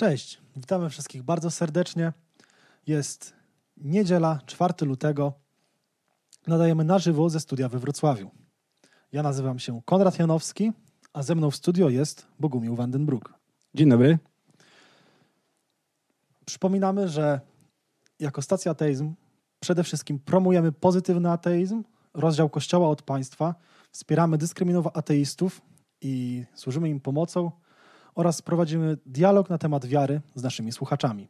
Cześć, witamy wszystkich bardzo serdecznie. Jest niedziela, 4 lutego. Nadajemy na żywo ze studia we Wrocławiu. Ja nazywam się Konrad Janowski, a ze mną w studio jest Bogumił Vandenbroek. Dzień dobry. Przypominamy, że jako stacja ateizm przede wszystkim promujemy pozytywny ateizm, rozdział Kościoła od państwa, wspieramy dyskryminowanych ateistów i służymy im pomocą oraz prowadzimy dialog na temat wiary z naszymi słuchaczami.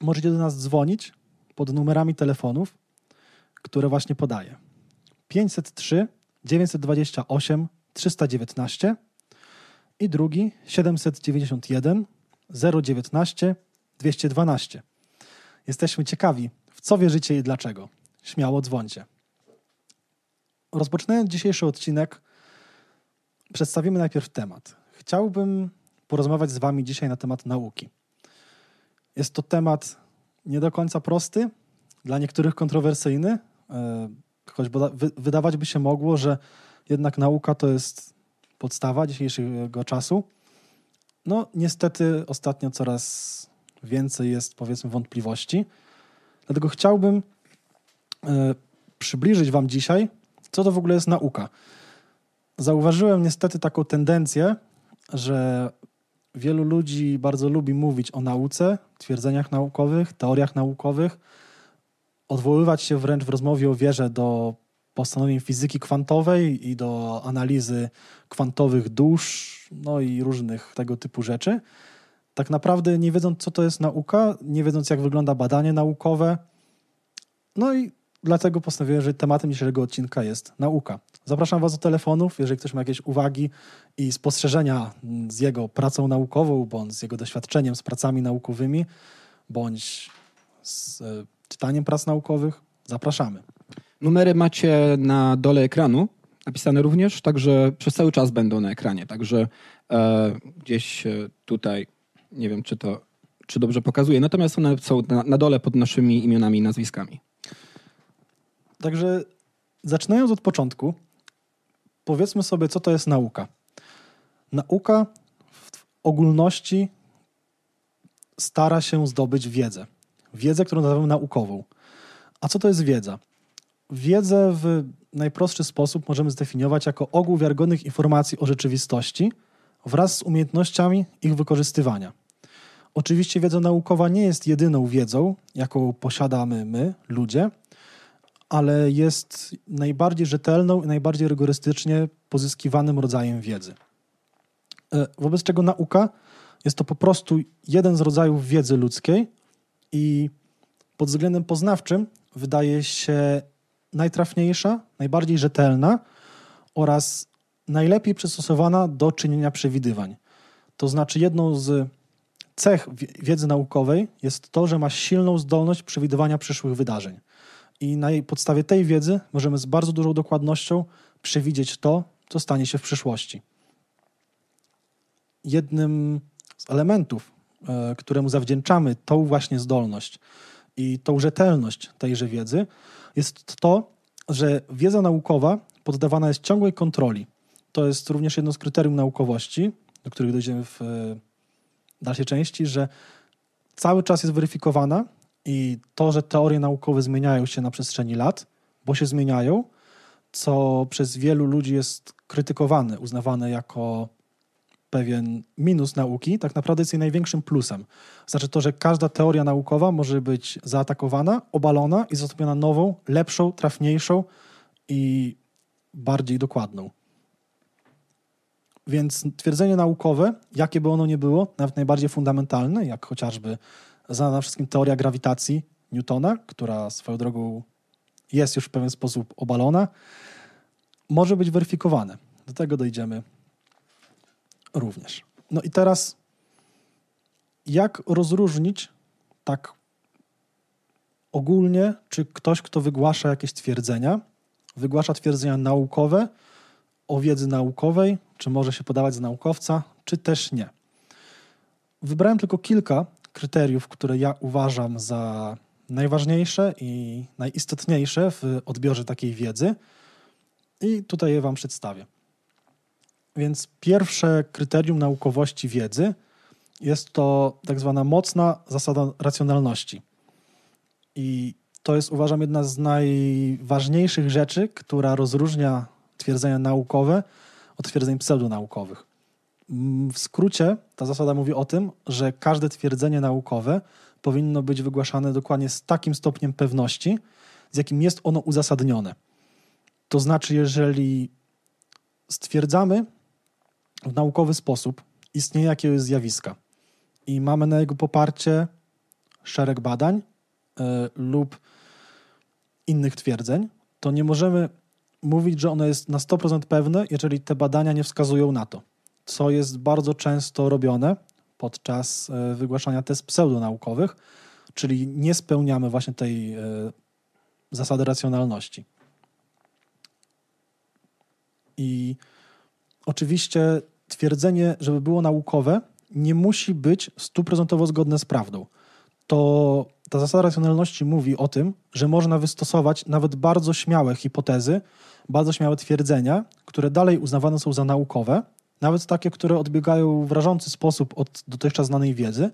Możecie do nas dzwonić pod numerami telefonów, które właśnie podaję. 503 928 319 i drugi 791 019 212. Jesteśmy ciekawi, w co wierzycie i dlaczego. Śmiało dzwońcie. Rozpoczynając dzisiejszy odcinek, przedstawimy najpierw temat. Chciałbym porozmawiać z Wami dzisiaj na temat nauki. Jest to temat nie do końca prosty, dla niektórych kontrowersyjny, e, choć wydawać by się mogło, że jednak nauka to jest podstawa dzisiejszego czasu. No, niestety ostatnio coraz więcej jest, powiedzmy, wątpliwości. Dlatego chciałbym e, przybliżyć Wam dzisiaj, co to w ogóle jest nauka. Zauważyłem niestety taką tendencję, że wielu ludzi bardzo lubi mówić o nauce, twierdzeniach naukowych, teoriach naukowych, odwoływać się wręcz w rozmowie o wierze do postanowień fizyki kwantowej i do analizy kwantowych dusz, no i różnych tego typu rzeczy. Tak naprawdę nie wiedząc, co to jest nauka, nie wiedząc, jak wygląda badanie naukowe. No i dlatego postanowiłem, że tematem dzisiejszego odcinka jest nauka. Zapraszam Was do telefonów, jeżeli ktoś ma jakieś uwagi i spostrzeżenia z jego pracą naukową, bądź z jego doświadczeniem z pracami naukowymi, bądź z e, czytaniem prac naukowych. Zapraszamy. Numery macie na dole ekranu, napisane również, także przez cały czas będą na ekranie. Także e, gdzieś e, tutaj, nie wiem czy to czy dobrze pokazuje, natomiast one są na, na dole pod naszymi imionami i nazwiskami. Także zaczynając od początku, powiedzmy sobie, co to jest nauka. Nauka w ogólności stara się zdobyć wiedzę. Wiedzę, którą nazywamy naukową. A co to jest wiedza? Wiedzę w najprostszy sposób możemy zdefiniować jako ogół wiarygodnych informacji o rzeczywistości wraz z umiejętnościami ich wykorzystywania. Oczywiście wiedza naukowa nie jest jedyną wiedzą, jaką posiadamy my, ludzie, ale jest najbardziej rzetelną i najbardziej rygorystycznie pozyskiwanym rodzajem wiedzy. E, wobec czego nauka jest to po prostu jeden z rodzajów wiedzy ludzkiej i pod względem poznawczym wydaje się najtrafniejsza, najbardziej rzetelna oraz najlepiej przystosowana do czynienia przewidywań. To znaczy, jedną z cech wiedzy naukowej jest to, że ma silną zdolność przewidywania przyszłych wydarzeń. I na podstawie tej wiedzy możemy z bardzo dużą dokładnością przewidzieć to, co stanie się w przyszłości. Jednym z elementów, e, któremu zawdzięczamy tą właśnie zdolność i tą rzetelność tejże wiedzy, jest to, że wiedza naukowa poddawana jest ciągłej kontroli. To jest również jedno z kryterium naukowości, do których dojdziemy w e, dalszej części, że cały czas jest weryfikowana i to, że teorie naukowe zmieniają się na przestrzeni lat, bo się zmieniają, co przez wielu ludzi jest krytykowane, uznawane jako pewien minus nauki, tak naprawdę jest jej największym plusem. Znaczy to, że każda teoria naukowa może być zaatakowana, obalona i zastąpiona nową, lepszą, trafniejszą i bardziej dokładną. Więc twierdzenie naukowe, jakie by ono nie było, nawet najbardziej fundamentalne, jak chociażby znana wszystkim teoria grawitacji Newtona, która swoją drogą jest już w pewien sposób obalona, może być weryfikowane. Do tego dojdziemy również. No i teraz, jak rozróżnić tak ogólnie, czy ktoś, kto wygłasza jakieś twierdzenia, wygłasza twierdzenia naukowe o wiedzy naukowej, czy może się podawać za naukowca, czy też nie. Wybrałem tylko kilka kryteriów, które ja uważam za najważniejsze i najistotniejsze w odbiorze takiej wiedzy. I tutaj je Wam przedstawię. Więc pierwsze kryterium naukowości wiedzy jest to tak zwana mocna zasada racjonalności. I to jest, uważam, jedna z najważniejszych rzeczy, która rozróżnia twierdzenia naukowe od twierdzeń pseudonaukowych. Mm, w skrócie ta zasada mówi o tym, że każde twierdzenie naukowe powinno być wygłaszane dokładnie z takim stopniem pewności, z jakim jest ono uzasadnione. To znaczy, jeżeli stwierdzamy w naukowy sposób istnienie jakiegoś zjawiska i mamy na jego poparcie szereg badań y, lub innych twierdzeń, to nie możemy mówić, że ono jest na 100% pewne, jeżeli te badania nie wskazują na to, co jest bardzo często robione podczas e, wygłaszania test pseudonaukowych, czyli nie spełniamy właśnie tej e, zasady racjonalności. I oczywiście twierdzenie, żeby było naukowe, nie musi być stuprocentowo zgodne z prawdą. To ta zasada racjonalności mówi o tym, że można wystosować nawet bardzo śmiałe hipotezy, bardzo śmiałe twierdzenia, które dalej uznawane są za naukowe, nawet takie, które odbiegają w rażący sposób od dotychczas znanej wiedzy,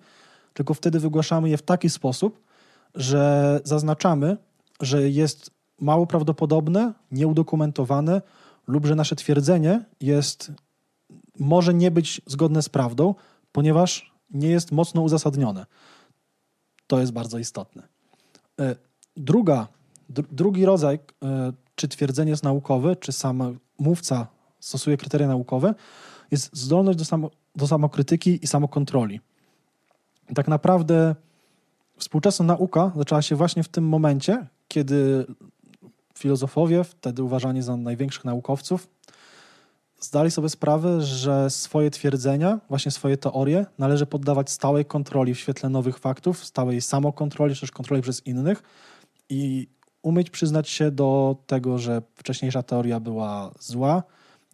tylko wtedy wygłaszamy je w taki sposób, że zaznaczamy, że jest mało prawdopodobne, nieudokumentowane lub że nasze twierdzenie jest może nie być zgodne z prawdą, ponieważ nie jest mocno uzasadnione. To jest bardzo istotne. E, druga, drugi rodzaj, e, czy twierdzenie jest naukowe, czy sam mówca stosuje kryteria naukowe, jest zdolność do, samo, do samokrytyki i samokontroli. Tak naprawdę współczesna nauka zaczęła się właśnie w tym momencie, kiedy filozofowie, wtedy uważani za największych naukowców, zdali sobie sprawę, że swoje twierdzenia, właśnie swoje teorie należy poddawać stałej kontroli w świetle nowych faktów, stałej samokontroli, czy też kontroli przez innych i umieć przyznać się do tego, że wcześniejsza teoria była zła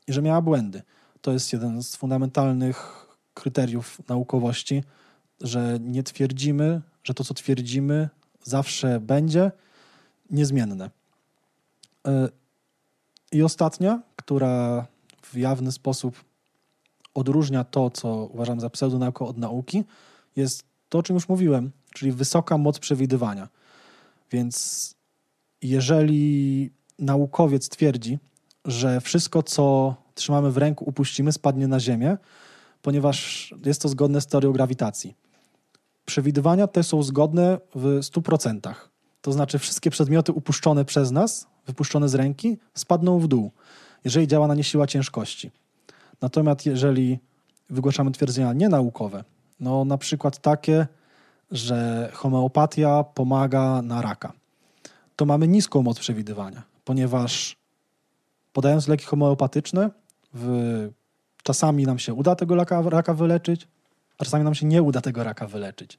i że miała błędy. To jest jeden z fundamentalnych kryteriów naukowości, że nie twierdzimy, że to, co twierdzimy, zawsze będzie niezmienne. E, I ostatnia, która w jawny sposób odróżnia to, co uważam za pseudonaukę od nauki, jest to, o czym już mówiłem, czyli wysoka moc przewidywania. Więc jeżeli naukowiec twierdzi, że wszystko, co trzymamy w ręku, upuścimy, spadnie na ziemię, ponieważ jest to zgodne z teorią grawitacji. Przewidywania te są zgodne w 100%. To znaczy, wszystkie przedmioty upuszczone przez nas, wypuszczone z ręki, spadną w dół jeżeli działa na nie siła ciężkości. Natomiast jeżeli wygłaszamy twierdzenia nienaukowe, no na przykład takie, że homeopatia pomaga na raka, to mamy niską moc przewidywania, ponieważ podając leki homeopatyczne, w, czasami nam się uda tego raka, raka wyleczyć, a czasami nam się nie uda tego raka wyleczyć.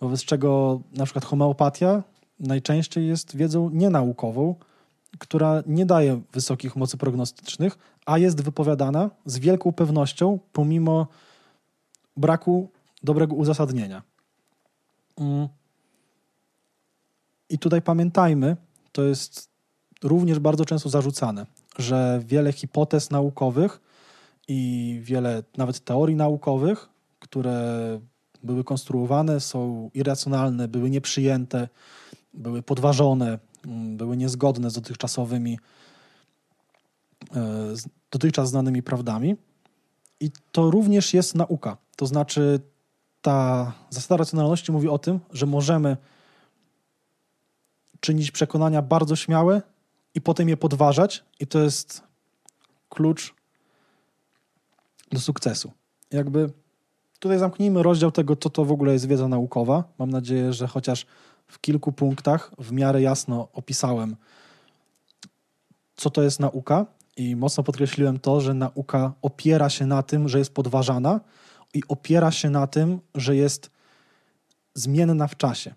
Wobec czego na przykład homeopatia najczęściej jest wiedzą nienaukową, która nie daje wysokich mocy prognostycznych, a jest wypowiadana z wielką pewnością, pomimo braku dobrego uzasadnienia. Mm. I tutaj pamiętajmy, to jest również bardzo często zarzucane, że wiele hipotez naukowych i wiele nawet teorii naukowych, które były konstruowane, są irracjonalne, były nieprzyjęte, były podważone, Mm, były niezgodne z dotychczasowymi, e, z dotychczas znanymi prawdami. I to również jest nauka. To znaczy, ta zasada racjonalności mówi o tym, że możemy czynić przekonania bardzo śmiałe i potem je podważać, i to jest klucz do sukcesu. Jakby tutaj zamknijmy rozdział tego, co to w ogóle jest wiedza naukowa. Mam nadzieję, że chociaż w kilku punktach w miarę jasno opisałem, co to jest nauka, i mocno podkreśliłem to, że nauka opiera się na tym, że jest podważana i opiera się na tym, że jest zmienna w czasie.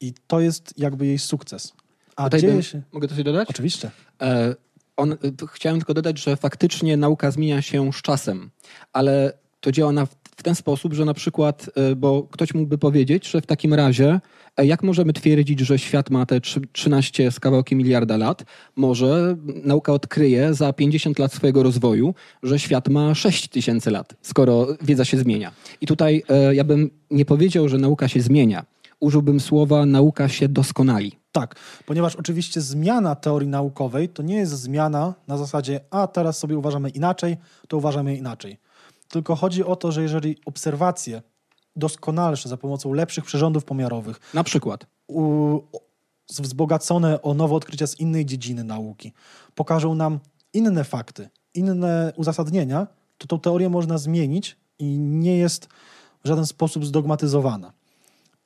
I to jest jakby jej sukces. A Tutaj dzieje bym, się... Mogę coś dodać? Oczywiście. E, on, chciałem tylko dodać, że faktycznie nauka zmienia się z czasem, ale to działa na w ten sposób, że na przykład, e, bo ktoś mógłby powiedzieć, że w takim razie, e, jak możemy twierdzić, że świat ma te 13 z kawałkiem miliarda lat, może nauka odkryje za 50 lat swojego rozwoju, że świat ma 6 tysięcy lat, skoro wiedza się zmienia. I tutaj e, ja bym nie powiedział, że nauka się zmienia. Użyłbym słowa nauka się doskonali. Tak, ponieważ oczywiście zmiana teorii naukowej to nie jest zmiana na zasadzie, a teraz sobie uważamy inaczej, to uważamy inaczej. Tylko chodzi o to, że jeżeli obserwacje doskonalsze za pomocą lepszych przyrządów pomiarowych, na przykład u, wzbogacone o nowe odkrycia z innej dziedziny nauki, pokażą nam inne fakty, inne uzasadnienia, to tą teorię można zmienić i nie jest w żaden sposób zdogmatyzowana.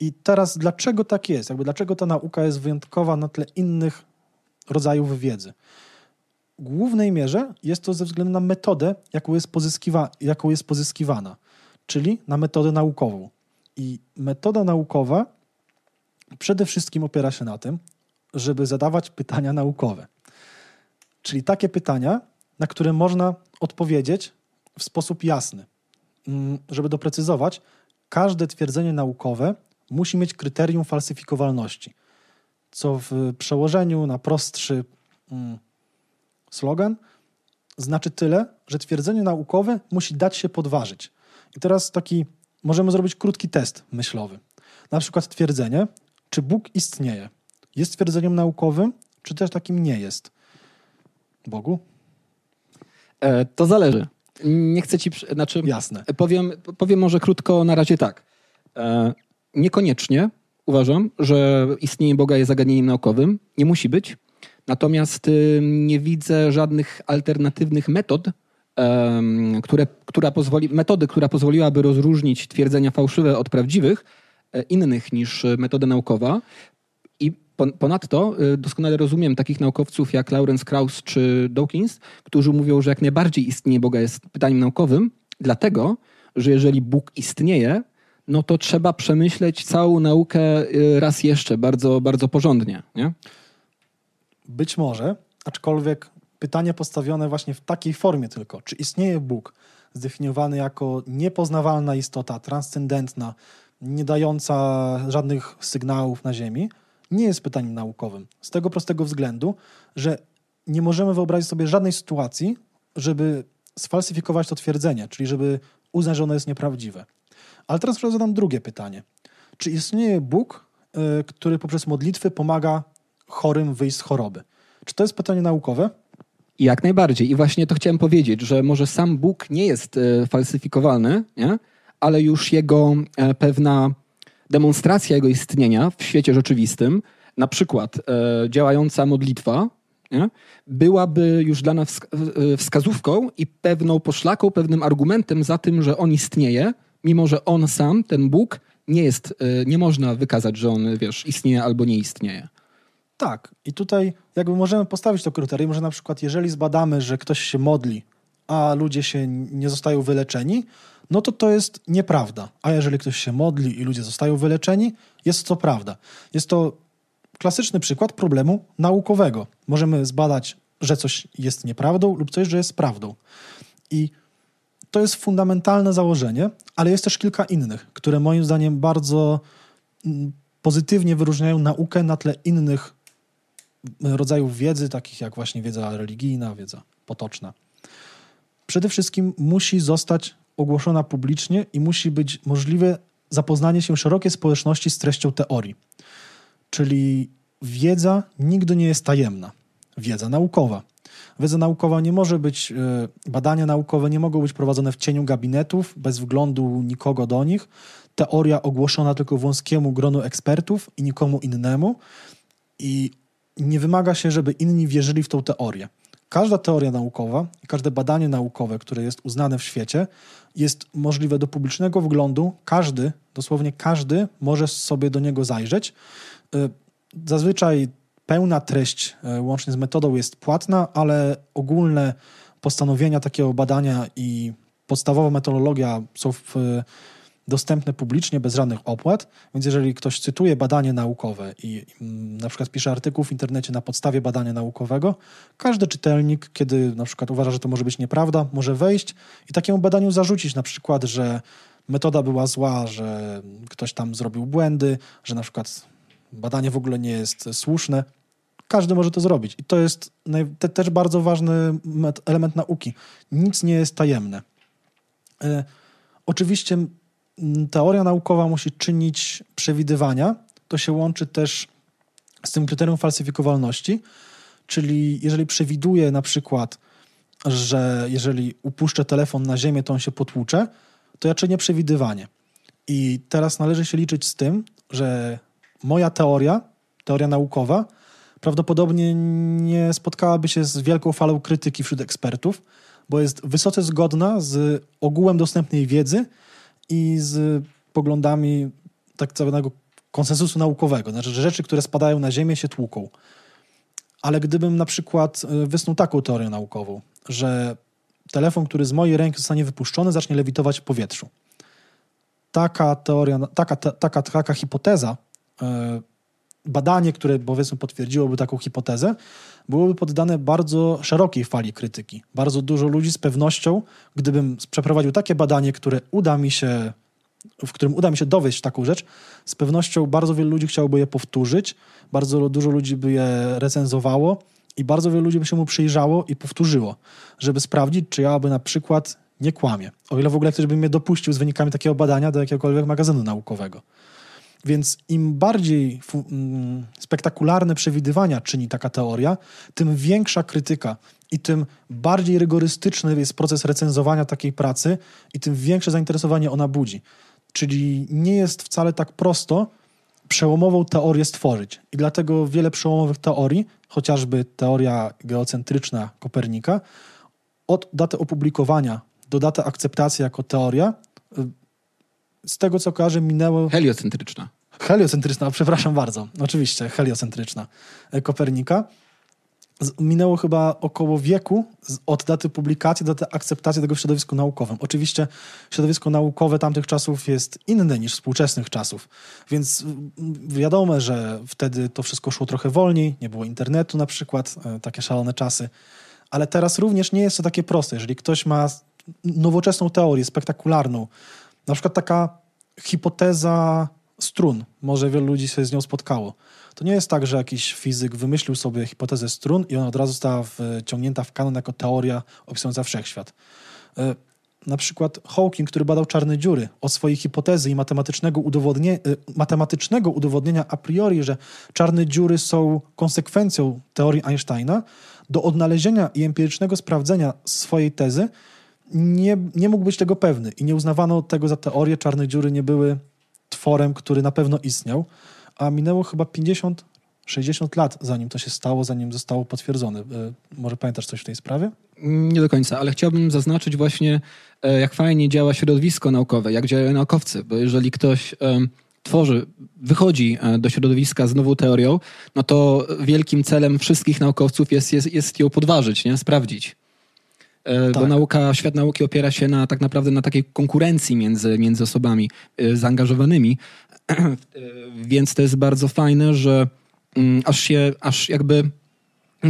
I teraz dlaczego tak jest? Jakby dlaczego ta nauka jest wyjątkowa na tle innych rodzajów wiedzy? W głównej mierze jest to ze względu na metodę, jaką jest, pozyskiwa, jaką jest pozyskiwana, czyli na metodę naukową. I metoda naukowa przede wszystkim opiera się na tym, żeby zadawać pytania naukowe. Czyli takie pytania, na które można odpowiedzieć w sposób jasny. Mm, żeby doprecyzować, każde twierdzenie naukowe musi mieć kryterium falsyfikowalności, co w przełożeniu na prostszy mm, slogan znaczy tyle, że twierdzenie naukowe musi dać się podważyć. I teraz taki, możemy zrobić krótki test myślowy. Na przykład twierdzenie, czy Bóg istnieje, jest twierdzeniem naukowym, czy też takim nie jest? Bogu? E, to zależy. Nie chcę ci, znaczy, Jasne. Powiem, powiem może krótko na razie tak. E, Niekoniecznie uważam, że istnienie Boga jest zagadnieniem naukowym. Nie musi być. Natomiast nie widzę żadnych alternatywnych metod, które, która pozwoli, metody, która pozwoliłaby rozróżnić twierdzenia fałszywe od prawdziwych, e, innych niż metoda naukowa. I ponadto y, doskonale rozumiem takich naukowców jak Lawrence Krauss czy Dawkins, którzy mówią, że jak najbardziej istnienie Boga jest pytaniem naukowym, dlatego, że jeżeli Bóg istnieje, no to trzeba przemyśleć całą naukę y, raz jeszcze, bardzo, bardzo porządnie. Nie? Być może, aczkolwiek pytanie postawione właśnie w takiej formie tylko, czy istnieje Bóg, zdefiniowany jako niepoznawalna istota, transcendentna, nie dająca żadnych sygnałów na Ziemi, nie jest pytaniem naukowym. Z tego prostego względu, że nie możemy wyobrazić sobie żadnej sytuacji, żeby sfalsyfikować to twierdzenie, czyli żeby uznać, że ono jest nieprawdziwe. Ale teraz zadam drugie pytanie. Czy istnieje Bóg, y, który poprzez modlitwy pomaga chorym wyjść z choroby? Czy to jest pytanie naukowe? Jak najbardziej. I właśnie to chciałem powiedzieć, że może sam Bóg nie jest y, falsyfikowalny, nie? ale już jego e, pewna demonstracja jego istnienia w świecie rzeczywistym, na przykład e, działająca modlitwa, nie? byłaby już dla nas wskazówką i pewną poszlaką, pewnym argumentem za tym, że on istnieje, mimo że on sam, ten Bóg, nie jest, e, nie można wykazać, że on, wiesz, istnieje albo nie istnieje. Tak. I tutaj jakby możemy postawić to kryterium, że na przykład jeżeli zbadamy, że ktoś się modli, a ludzie się nie zostają wyleczeni, no to to jest nieprawda. A jeżeli ktoś się modli i ludzie zostają wyleczeni, jest to prawda. Jest to klasyczny przykład problemu naukowego. Możemy zbadać, że coś jest nieprawdą lub coś, że jest prawdą. I to jest fundamentalne założenie, ale jest też kilka innych, które moim zdaniem bardzo mm, pozytywnie wyróżniają naukę na tle innych mm, rodzajów wiedzy, takich jak właśnie wiedza religijna, wiedza potoczna. Przede wszystkim musi zostać ogłoszona publicznie i musi być możliwe zapoznanie się szerokiej społeczności z treścią teorii. Czyli wiedza nigdy nie jest tajemna. Wiedza naukowa. Wiedza naukowa nie może być, e, badania naukowe nie mogą być prowadzone w cieniu gabinetów, bez wglądu nikogo do nich. Teoria ogłoszona tylko wąskiemu gronu ekspertów i nikomu innemu. I nie wymaga się, żeby inni wierzyli w tą teorię. Każda teoria naukowa i każde badanie naukowe, które jest uznane w świecie, jest możliwe do publicznego wglądu. Każdy, dosłownie każdy, może sobie do niego zajrzeć. E, zazwyczaj pełna treść e, łącznie z metodą jest płatna, ale ogólne postanowienia takiego badania i podstawowa metodologia są w, dostępne publicznie bez żadnych opłat, więc jeżeli ktoś cytuje badanie naukowe i mm, na przykład pisze artykuł w internecie na podstawie badania naukowego, każdy czytelnik, kiedy na przykład uważa, że to może być nieprawda, może wejść i takiemu badaniu zarzucić na przykład, że metoda była zła, że ktoś tam zrobił błędy, że na przykład badanie w ogóle nie jest słuszne. Każdy może to zrobić. I to jest te, też bardzo ważny element nauki. Nic nie jest tajemne. E, oczywiście teoria naukowa musi czynić przewidywania. To się łączy też z tym kryterium falsyfikowalności, czyli jeżeli przewiduje na przykład, że jeżeli upuszczę telefon na ziemię, to on się potłucze, to ja czynię przewidywanie. I teraz należy się liczyć z tym, że moja teoria, teoria naukowa, prawdopodobnie nie spotkałaby się z wielką falą krytyki wśród ekspertów, bo jest wysoce zgodna z ogółem dostępnej wiedzy i z poglądami tak zwanego konsensusu naukowego. Znaczy, że rzeczy, które spadają na Ziemię, się tłuką. Ale gdybym na przykład y, wysnuł taką teorię naukową, że telefon, który z mojej ręki zostanie wypuszczony, zacznie lewitować w powietrzu. Taka teoria, taka, taka, taka hipoteza, badanie, które powiedzmy potwierdziłoby taką hipotezę, byłoby poddane bardzo szerokiej fali krytyki. Bardzo dużo ludzi z pewnością, gdybym przeprowadził takie badanie, które uda mi się, w którym uda mi się dowieść taką rzecz, z pewnością bardzo wielu ludzi chciałoby je powtórzyć, bardzo dużo ludzi by je recenzowało i bardzo wielu ludzi by się mu przyjrzało i powtórzyło, żeby sprawdzić, czy ja by na przykład nie kłamie. O ile w ogóle ktoś by mnie dopuścił z wynikami takiego badania do jakiegokolwiek magazynu naukowego. Więc im bardziej mm, spektakularne przewidywania czyni taka teoria, tym większa krytyka i tym bardziej rygorystyczny jest proces recenzowania takiej pracy i tym większe zainteresowanie ona budzi. Czyli nie jest wcale tak prosto przełomową teorię stworzyć. I dlatego wiele przełomowych teorii, chociażby teoria geocentryczna Kopernika, od daty opublikowania do daty akceptacji jako teoria y, z tego co kojarzę, minęło. Heliocentryczna. Heliocentryczna, przepraszam bardzo. Oczywiście, heliocentryczna e, Kopernika. Minęło chyba około wieku od daty publikacji do daty akceptacji tego w środowisku naukowym. Oczywiście środowisko naukowe tamtych czasów jest inne niż współczesnych czasów, więc wiadomo, że wtedy to wszystko szło trochę wolniej, nie było internetu na przykład, e, takie szalone czasy, ale teraz również nie jest to takie proste. Jeżeli ktoś ma nowoczesną teorię, spektakularną, na przykład taka hipoteza strun, może wielu ludzi się z nią spotkało. To nie jest tak, że jakiś fizyk wymyślił sobie hipotezę strun i ona od razu została wciągnięta w kanon jako teoria opisująca wszechświat. E, na przykład Hawking, który badał czarne dziury, o swojej hipotezy i matematycznego, udowodnie, e, matematycznego udowodnienia a priori, że czarne dziury są konsekwencją teorii Einsteina, do odnalezienia i empirycznego sprawdzenia swojej tezy nie, nie mógł być tego pewny i nie uznawano tego za teorię. Czarne dziury nie były tworem, który na pewno istniał, a minęło chyba 50, 60 lat, zanim to się stało, zanim zostało potwierdzone. E, może pamiętasz coś w tej sprawie? Nie do końca, ale chciałbym zaznaczyć właśnie, e, jak fajnie działa środowisko naukowe, jak działają naukowcy, bo jeżeli ktoś tworzy, wychodzi e, do środowiska z nową teorią, no to wielkim celem wszystkich naukowców jest, jest, jest ją podważyć, nie? sprawdzić. E, tak. Bo nauka, świat nauki opiera się na tak naprawdę na takiej konkurencji między, między osobami e, zaangażowanymi. Więc to jest bardzo fajne, że mm, aż się, aż jakby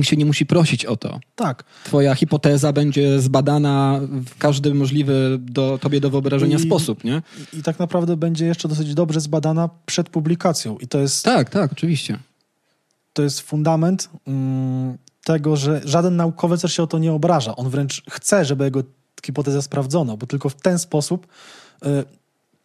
się nie musi prosić o to. Tak. Twoja hipoteza będzie zbadana w każdy możliwy do, tobie do wyobrażenia I, sposób, nie? I, I tak naprawdę będzie jeszcze dosyć dobrze zbadana przed publikacją. I to jest... Tak, tak, oczywiście. To jest fundament mm, tego, że żaden naukowiec się o to nie obraża. On wręcz chce, żeby jego hipotezę sprawdzono, bo tylko w ten sposób y,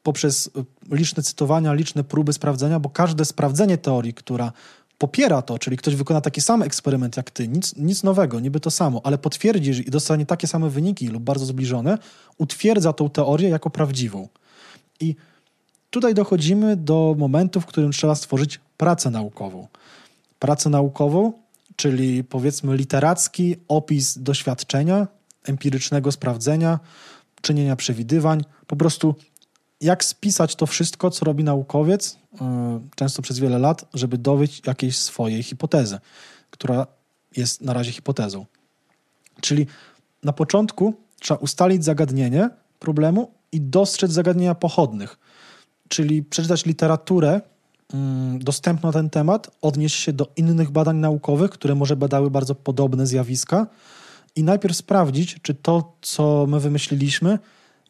poprzez y, liczne cytowania, liczne próby sprawdzenia, bo każde sprawdzenie teorii, która popiera to, czyli ktoś wykona taki sam eksperyment jak ty, nic, nic nowego, niby to samo, ale potwierdzi i dostanie takie same wyniki lub bardzo zbliżone, utwierdza tą teorię jako prawdziwą. I tutaj dochodzimy do momentu, w którym trzeba stworzyć pracę naukową. Pracę naukową, czyli powiedzmy literacki opis doświadczenia, empirycznego sprawdzenia, czynienia przewidywań, po prostu jak spisać to wszystko, co robi naukowiec, yy, często przez wiele lat, żeby dowieść jakiejś swojej hipotezy, która jest na razie hipotezą. Czyli na początku trzeba ustalić zagadnienie problemu i dostrzec zagadnienia pochodnych, czyli przeczytać literaturę, dostępna na ten temat, odnieść się do innych badań naukowych, które może badały bardzo podobne zjawiska i najpierw sprawdzić, czy to, co my wymyśliliśmy,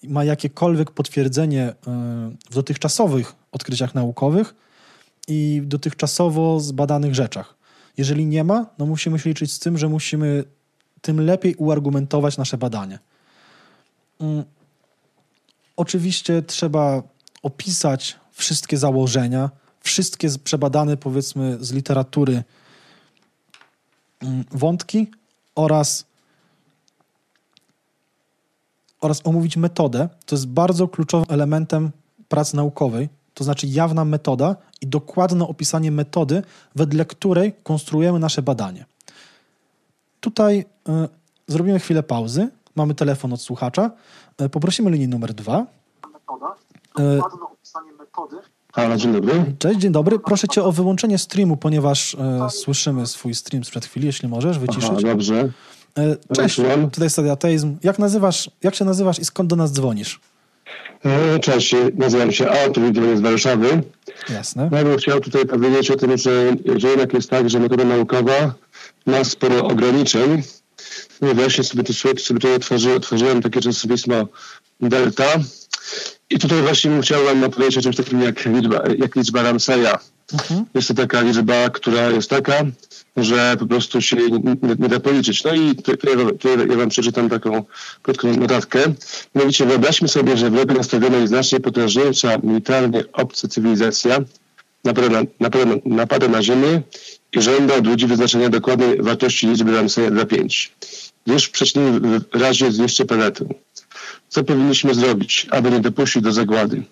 ma jakiekolwiek potwierdzenie e, w dotychczasowych odkryciach naukowych i dotychczasowo zbadanych rzeczach. Jeżeli nie ma, no musimy się liczyć z tym, że musimy tym lepiej uargumentować nasze badanie. Mm. Oczywiście trzeba opisać wszystkie założenia, wszystkie przebadane, powiedzmy, z literatury mm, wątki oraz, oraz omówić metodę. To jest bardzo kluczowym elementem pracy naukowej, to znaczy jawna metoda i dokładne opisanie metody, wedle której konstruujemy nasze badanie. Tutaj y, zrobimy chwilę pauzy. Mamy telefon od słuchacza. Y, poprosimy linię numer dwa. Metoda, dokładne opisanie metody. Halo, dzień dobry. Cześć, dzień dobry. Proszę cię o wyłączenie streamu, ponieważ e, słyszymy swój stream sprzed chwili, jeśli możesz, wyciszyć. Aha, dobrze. E, cześć, tutaj Stadia Ateizm. Jak nazywasz, jak się nazywasz i skąd do nas dzwonisz? E, cześć, nazywam się Artur, dzwonię z Warszawy. Jasne. Ja bym chciał tutaj powiedzieć o tym, że, że jednak jest tak, że metoda naukowa ma sporo ograniczeń. No właśnie sobie, to, sobie tutaj otworzyłem, otworzyłem takie czasopismo Delta i tutaj właśnie chciałem opowiedzieć o czymś takim jak liczba, jak liczba Ramseya. Mhm. Jest to taka liczba, która jest taka, że po prostu się nie, nie da policzyć. No i tu, tu, ja wam przeczytam taką krótką notatkę. Mianowicie wyobraźmy sobie, że w lepiej nastawiona i znacznie potężniejsza militarnie obca cywilizacja napada na, napada, napada na Ziemię i żąda od ludzi wyznaczenia dokładnej wartości liczby Ramseya dla 5. Gdyż w przeciwnym razie zniszczy planetę. Co powinniśmy zrobić, aby nie dopuścić do zagłady?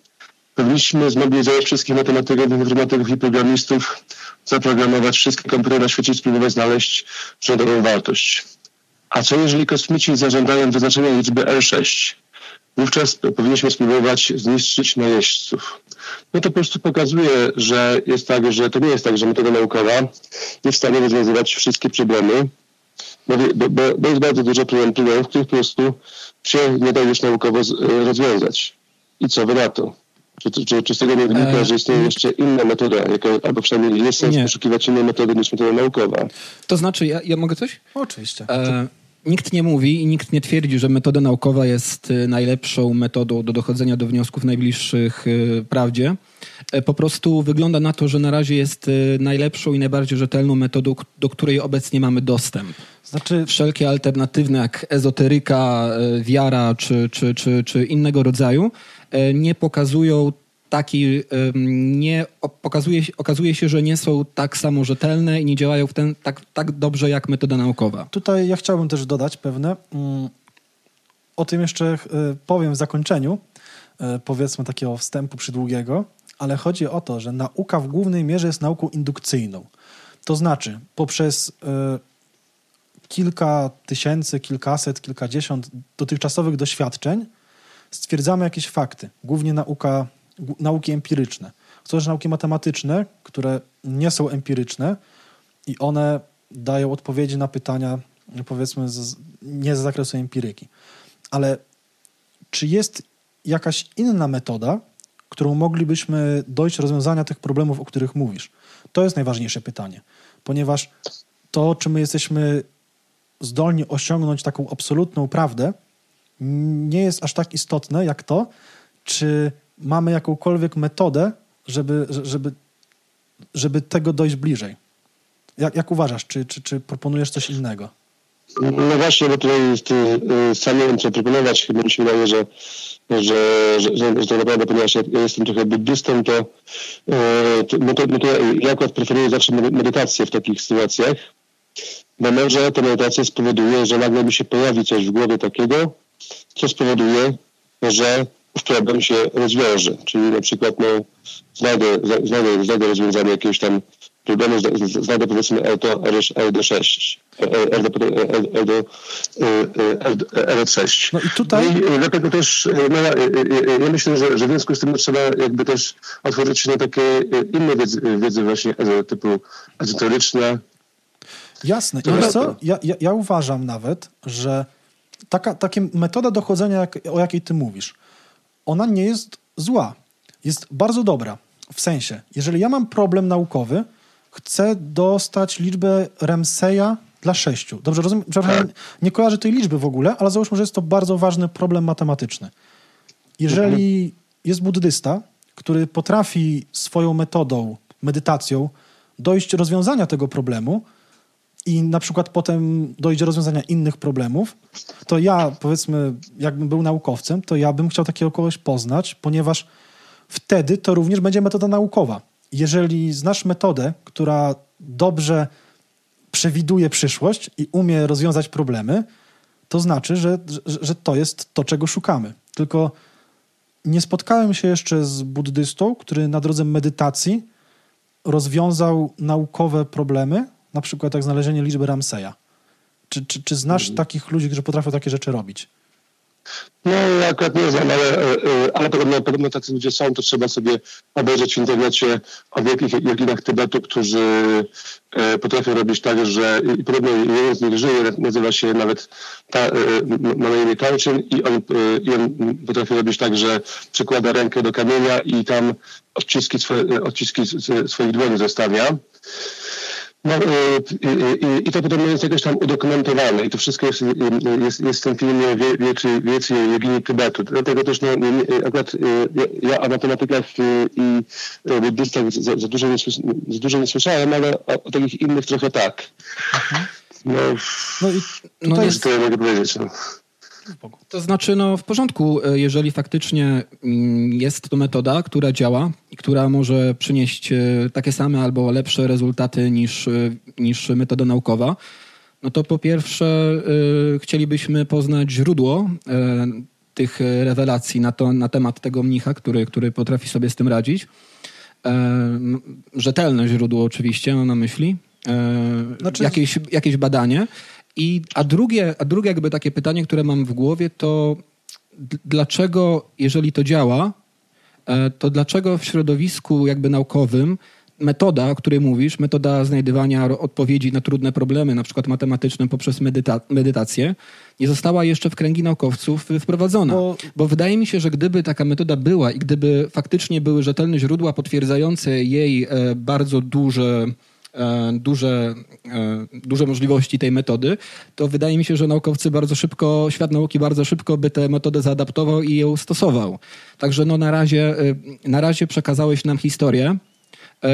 Powinniśmy zmobilizować wszystkich matematyków, informatyków i programistów, zaprogramować wszystkie komputery na świecie i spróbować znaleźć rządową wartość. A co jeżeli kosmici zażądają wyznaczenia liczby R6? Wówczas powinniśmy spróbować zniszczyć najeźdźców. No to po prostu pokazuje, że jest tak, że to nie jest tak, że metoda naukowa jest w stanie rozwiązywać wszystkie problemy, bo, bo, bo jest bardzo dużo problemów, których po prostu się nie da już naukowo e, rozwiązać. I co wy na to? Czy, czy, czy z tego nie wynika, e, że istnieje jeszcze inna metoda, jaka, albo przynajmniej jest sens nie. poszukiwać innej metody niż metoda naukowa? To znaczy, ja, ja mogę coś? Oczywiście. E, nikt nie mówi i nikt nie twierdzi, że metoda naukowa jest e, najlepszą metodą do dochodzenia do wniosków najbliższych prawdzie. Po prostu wygląda na to, że na razie jest najlepszą i najbardziej rzetelną metodą, do której obecnie mamy dostęp. Znaczy... Wszelkie alternatywne, jak ezoteryka, e, wiara czy, czy, czy, czy innego rodzaju, e, nie pokazują taki, nie, pokazuje, okazuje się, że nie są tak samo rzetelne i nie działają w ten, tak, tak dobrze jak metoda naukowa. Tutaj ja chciałbym też dodać pewne. Mm, o tym jeszcze e, powiem w zakończeniu, powiedzmy takiego wstępu przydługiego, ale chodzi o to, że nauka w głównej mierze jest nauką indukcyjną. To znaczy, poprzez kilka tysięcy, kilkaset, kilkadziesiąt dotychczasowych doświadczeń stwierdzamy jakieś fakty, głównie nauka, nauki empiryczne. Są też nauki matematyczne, które nie są empiryczne i one dają odpowiedzi na pytania, powiedzmy, z, nie z zakresu empiryki. Ale czy jest jakaś inna metoda, którą moglibyśmy dojść do rozwiązania tych problemów, o których mówisz? To jest najważniejsze pytanie, ponieważ to, czy my jesteśmy zdolni osiągnąć taką absolutną prawdę, nie jest aż tak istotne jak to, czy mamy jakąkolwiek metodę, żeby, żeby, żeby tego dojść bliżej. Jak, jak uważasz, czy, czy, czy proponujesz coś innego? No właśnie, bo tutaj sam nie wiem, co proponować. Mi się wydaje, że, że, że, że, to naprawdę, ponieważ ja, jestem trochę buddystą, y, to, no to, no to ja akurat preferuję zawsze medytację w takich sytuacjach bo może ta medytacja spowoduje, że nagle mi się pojawi coś w głowie takiego, co spowoduje, że problem się rozwiąże. Czyli na przykład no, znajdę, znajdę, znajdę rozwiązanie jakiegoś tam problemu, znajdę powiedzmy LD6, LD6. No i tutaj... No I dlatego też no, ja myślę, że, że w związku z tym trzeba jakby też otworzyć się na takie inne wiedzy, wiedzy właśnie typu ezoteryczne, Jasne. I wiesz co? Ja, ja, ja, uważam nawet, że taka, taka metoda dochodzenia, jak, o jakiej ty mówisz, ona nie jest zła. Jest bardzo dobra. W sensie, jeżeli ja mam problem naukowy, chcę dostać liczbę Ramseya dla sześciu. Dobrze rozumiem? Tak. Nie kojarzę tej liczby w ogóle, ale załóżmy, że jest to bardzo ważny problem matematyczny. jeżeli mhm. jest buddysta, który potrafi swoją metodą, medytacją dojść do rozwiązania tego problemu i na przykład potem dojdzie do rozwiązania innych problemów, to ja, powiedzmy, jakbym był naukowcem, to ja bym chciał takiego kogoś poznać, ponieważ wtedy to również będzie metoda naukowa. Jeżeli znasz metodę, która dobrze przewiduje przyszłość i umie rozwiązać problemy, to znaczy, że, że, że to jest to, czego szukamy. Tylko nie spotkałem się jeszcze z buddystą, który na drodze medytacji rozwiązał naukowe problemy, na przykład jak znalezienie liczby Ramseya. Czy, czy, czy znasz mhm. takich ludzi, którzy potrafią takie rzeczy robić? No, ja akurat nie znam, ale, e, e, ale podobno, podobno tacy ludzie są, to trzeba sobie obejrzeć w internecie o wielkich joginach Tybetu, którzy e, potrafią robić tak, że i podobno jeden z nich żyje, nazywa się nawet ta, ma na imię Tauczyn i on, i on potrafi robić tak, że przykłada rękę do kamienia i tam odciski, swoje, odciski swoich dłoni zostawia. No, i, i, I to podobno jest jakoś tam udokumentowane i to wszystko jest, jest, jest w tym filmie Wielcy, Wielcy Jogini Tybetu. Dlatego też no, akurat ja o matematykach i buddystach za, za, dużo nie, za dużo nie słyszałem, ale o, o takich innych trochę tak. No, no i no jest, to ja mogę powiedzieć. No. To znaczy, no w porządku, e, jeżeli faktycznie mm, jest to metoda, która działa i która może przynieść e, takie same albo lepsze rezultaty niż, e, niż metoda naukowa, no to po pierwsze chcielibyśmy poznać źródło tych rewelacji na, to, na temat tego mnicha, który, który potrafi sobie z tym radzić. Rzetelne źródło oczywiście mam na myśli. Znaczy... Jakieś, jakieś badanie. I, a, drugie, a drugie jakby takie pytanie, które mam w głowie, to dlaczego, jeżeli to działa, e, to dlaczego w środowisku jakby naukowym metoda, o której mówisz, metoda znajdywania odpowiedzi na trudne problemy, na przykład matematyczne poprzez medyta medytację, nie została jeszcze w kręgi naukowców wprowadzona. Bo... Bo... wydaje mi się, że gdyby taka metoda była i gdyby faktycznie były rzetelne źródła potwierdzające jej e, bardzo duże duże, e, duże możliwości tej metody, to wydaje mi się, że naukowcy bardzo szybko, świat nauki bardzo szybko by tę metodę zaadaptował i ją stosował. Także no na, razie, e, na razie przekazałeś nam historię,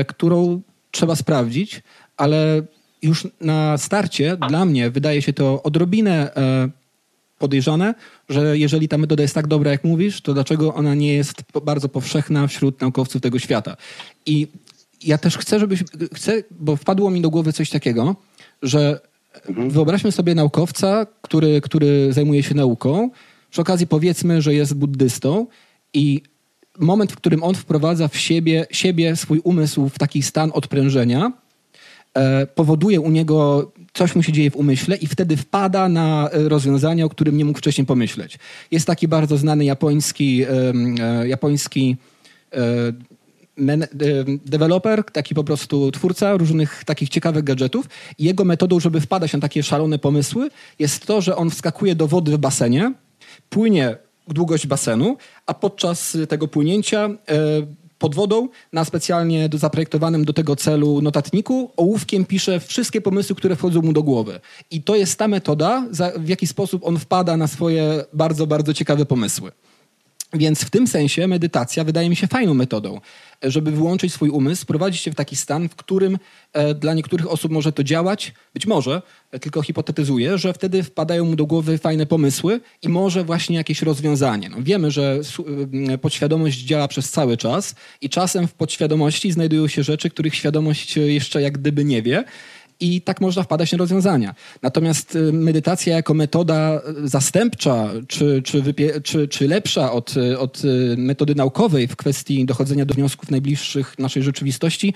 którą trzeba sprawdzić, ale już na starcie dla mnie wydaje się to odrobinę podejrzane, że jeżeli ta metoda jest tak dobra, jak mówisz, to dlaczego ona nie jest bardzo powszechna wśród naukowców tego świata? I ja też chcę, żebyś, chcę, bo wpadło mi do głowy coś takiego, że mhm. wyobraźmy sobie naukowca, który, który zajmuje się nauką, przy okazji powiedzmy, że jest buddystą i moment, w którym on wprowadza w siebie, siebie swój umysł w taki stan odprężenia, e, powoduje u niego, coś mu się dzieje w umyśle i wtedy wpada na rozwiązanie, o którym nie mógł wcześniej pomyśleć. Jest taki bardzo znany japoński, e, japoński e, deweloper, taki po prostu twórca różnych takich ciekawych gadżetów i jego metodą, żeby wpadać na takie szalone pomysły jest to, że on wskakuje do wody w basenie, płynie długość basenu, a podczas tego płynięcia e, pod wodą na specjalnie zaprojektowanym do tego celu notatniku ołówkiem pisze wszystkie pomysły, które wchodzą mu do głowy. I to jest ta metoda, w jaki sposób on wpada na swoje bardzo, bardzo ciekawe pomysły. Więc w tym sensie medytacja wydaje mi się fajną metodą, żeby wyłączyć swój umysł, prowadzić się w taki stan, w którym e, dla niektórych osób może to działać, być może, e, tylko hipotetyzuję, że wtedy wpadają mu do głowy fajne pomysły i może właśnie jakieś rozwiązanie. No, wiemy, że e, podświadomość działa przez cały czas i czasem w podświadomości znajdują się rzeczy, których świadomość jeszcze jak gdyby nie wie i tak można wpadać na rozwiązania. Natomiast y, medytacja jako metoda zastępcza, czy, czy, czy, czy lepsza od, od y, metody naukowej w kwestii dochodzenia do wniosków najbliższych naszej rzeczywistości,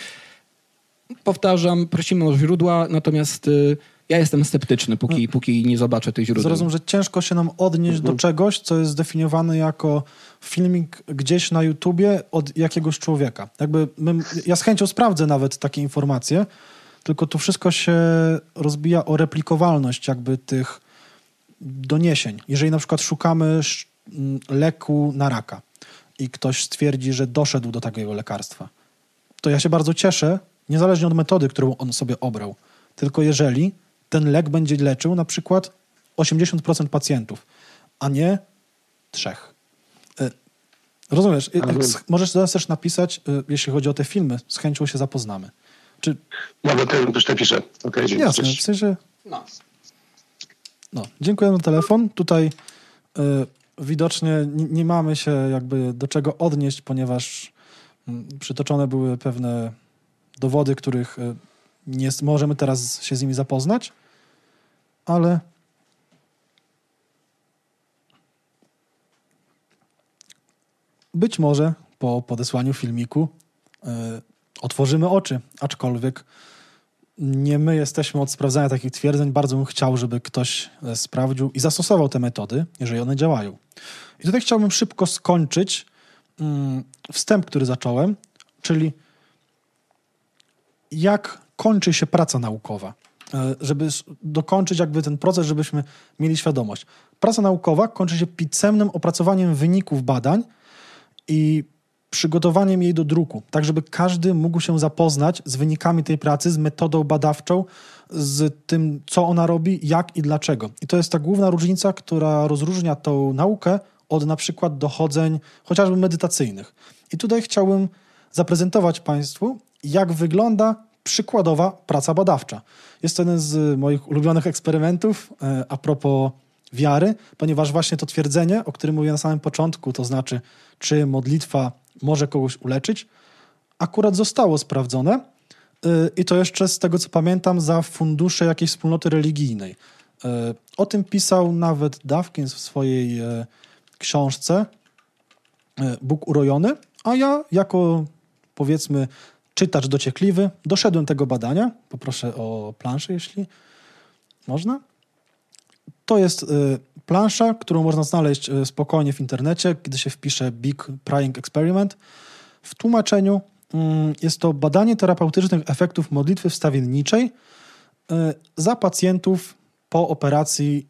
powtarzam, prosimy o źródła, natomiast y, ja jestem sceptyczny, póki, no. póki nie zobaczę tych źródeł. Zrozum, że ciężko się nam odnieść mhm. do czegoś, co jest zdefiniowane jako filmik gdzieś na YouTubie od jakiegoś człowieka. Jakby my, ja z chęcią sprawdzę nawet takie informacje, tylko to wszystko się rozbija o replikowalność jakby tych doniesień. Jeżeli na przykład szukamy leku na raka i ktoś stwierdzi, że doszedł do takiego lekarstwa, to ja się bardzo cieszę, niezależnie od metody, którą on sobie obrał. Tylko jeżeli ten lek będzie leczył na przykład 80% pacjentów, a nie trzech. E, Rozumiesz? Możesz teraz też napisać, y, jeśli chodzi o te filmy, z chęcią się zapoznamy. Czy... No, bo ten też napiszę. Okay, dziękuję. Jasne, w sensie... No. no. Dziękuję za telefon. Tutaj y, widocznie nie, mamy się jakby do czego odnieść, ponieważ y, przytoczone były pewne dowody, których y, nie możemy teraz się z nimi zapoznać, ale być może po podesłaniu filmiku y, otworzymy oczy, aczkolwiek nie my jesteśmy od sprawdzania takich twierdzeń. Bardzo bym chciał, żeby ktoś e, sprawdził i zastosował te metody, jeżeli one działają. I tutaj chciałbym szybko skończyć mm, wstęp, który zacząłem, czyli jak kończy się praca naukowa. E, żeby dokończyć jakby ten proces, żebyśmy mieli świadomość. Praca naukowa kończy się pisemnym opracowaniem wyników badań i przygotowaniem jej do druku, tak żeby każdy mógł się zapoznać z wynikami tej pracy, z metodą badawczą, z tym, co ona robi, jak i dlaczego. I to jest ta główna różnica, która rozróżnia tą naukę od na przykład dochodzeń chociażby medytacyjnych. I tutaj chciałbym zaprezentować Państwu, jak wygląda przykładowa praca badawcza. Jest to jeden z moich ulubionych eksperymentów e, a propos wiary, ponieważ właśnie to twierdzenie, o którym mówię na samym początku, to znaczy, czy modlitwa może kogoś uleczyć, akurat zostało sprawdzone y, i to jeszcze z tego co pamiętam za fundusze jakiejś wspólnoty religijnej. Y, o tym pisał nawet Dawkins w swojej y, książce Bóg urojony, a ja jako powiedzmy czytacz dociekliwy doszedłem tego badania. Poproszę o planszę, jeśli można. To jest plansza, którą można znaleźć e, spokojnie w internecie, gdy się wpisze Big Prying Experiment. W tłumaczeniu mm, jest to badanie terapeutycznych efektów modlitwy wstawienniczej e, za pacjentów po operacji